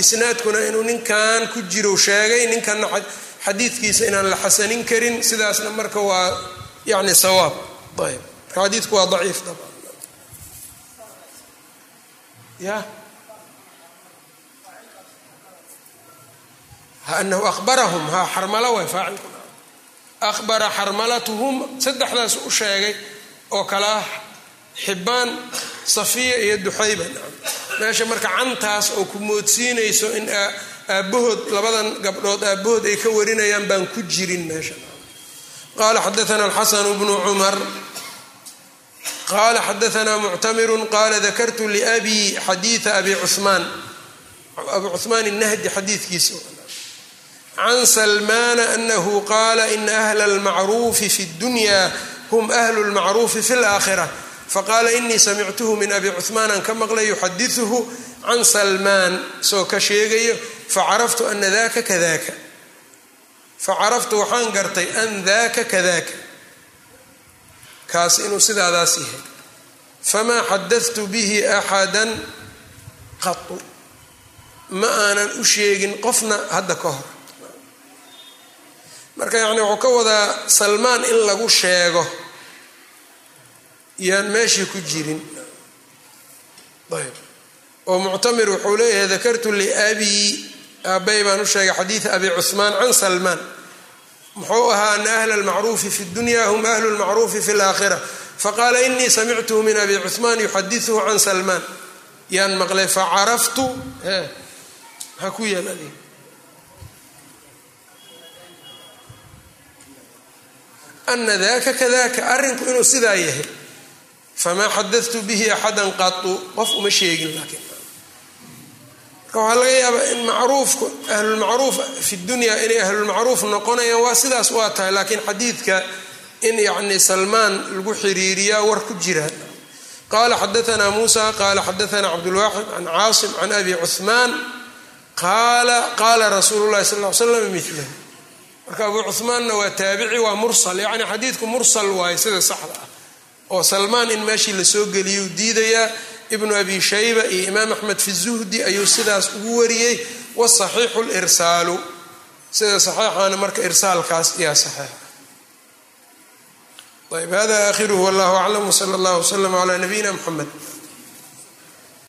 A: isnaadkuna inuu ninkan ku jiro sheegay ninkanna xadiidkiisa inaan la xasanin karin sidaasna marka waa yani sawaab. Ayb marka xadiidku waa daciif dabcan. Ya? Anahu ahbarahum ha xarmalo way faacilku ahbara xarmalatuhum saddexdaas u sheegay oo kale ah xibaan safiya iyo duxayba. Meesha marka cantaas oo ku moodsiinayso in aabbahood labadan gabdhood aabbahood ay ka warinayaan baan ku jirin meesha. Qala xadaana alxasanu bnu cumar. Qala xadaana muctamiru qala dakartu liabi xadiia abi cumaan abu cumaan nahdi xadiidkiisa. Can salmaana anahu qaala ina ahla almacruufi fi اdunya hm ahlu lmacruufi fi اlaakhira faqaala inii samictuhu min abi cuhmaanaan ka maqlay yuxadiuhu can salmaan. Isoo ka sheegayo facaraftu ana daka kadaka facaraftu waxaan gartay an daka kadaka kaas inuu sidaadaas yahay. Famaa xadatu bihi axadan qatu ma aanan u sheegin qofna hadda ka hor. Marka yani wuxuu ka wadaa salmaan in lagu sheego yaan meeshii ku jirin. Ayb. Oo muctamir wuxuu leeyahay dakartu liabii aabay baan u sheegay xadiida abi cuhmaan can salmaan. Muxuu ahaa ana ahla almacruufi fi dunya hum ahlu lmacruufi fi laakhira faqaala inii samictuhu min abi cuhmaan yuxadiuhu can salmaan. Yaan maqlay facaraftu ha ku yaal adig ana daka kadaka arrinku inuu sidaa yahay famaa xadatu bihi axadan qatu qof uma sheegin laakiin marka waxaa laga yaabaa in macruufku ahlulmacruuf fi dunya inay ahlulmacruuf noqonayaan waa sidaas waa tahay laakiin xadiidka in yacni salmaan lagu xiriiriyaa war ku jira qala xadaana muusa qala xadaana cabdulwaaxid can caasim can abi cuhmaan qaala qaala rasuulu sal l slam milahu marka abu cuhmaanna waa taabici waa mursal yacni xadiidku mursal waaye sida saxda ah oo salmaan in meeshii la soo geliyuu diidayaa ibnu abi shayba iyo imaam axmed fi zuhdi ayuu sidaas ugu wariyey wasaxiixu lirsaalu sida saxiixaana marka irsaalkaas yaa saxiixa. Ayb hada aakhiruhu wallahu aclam wsala allah wslama calaa nabiyina mxamed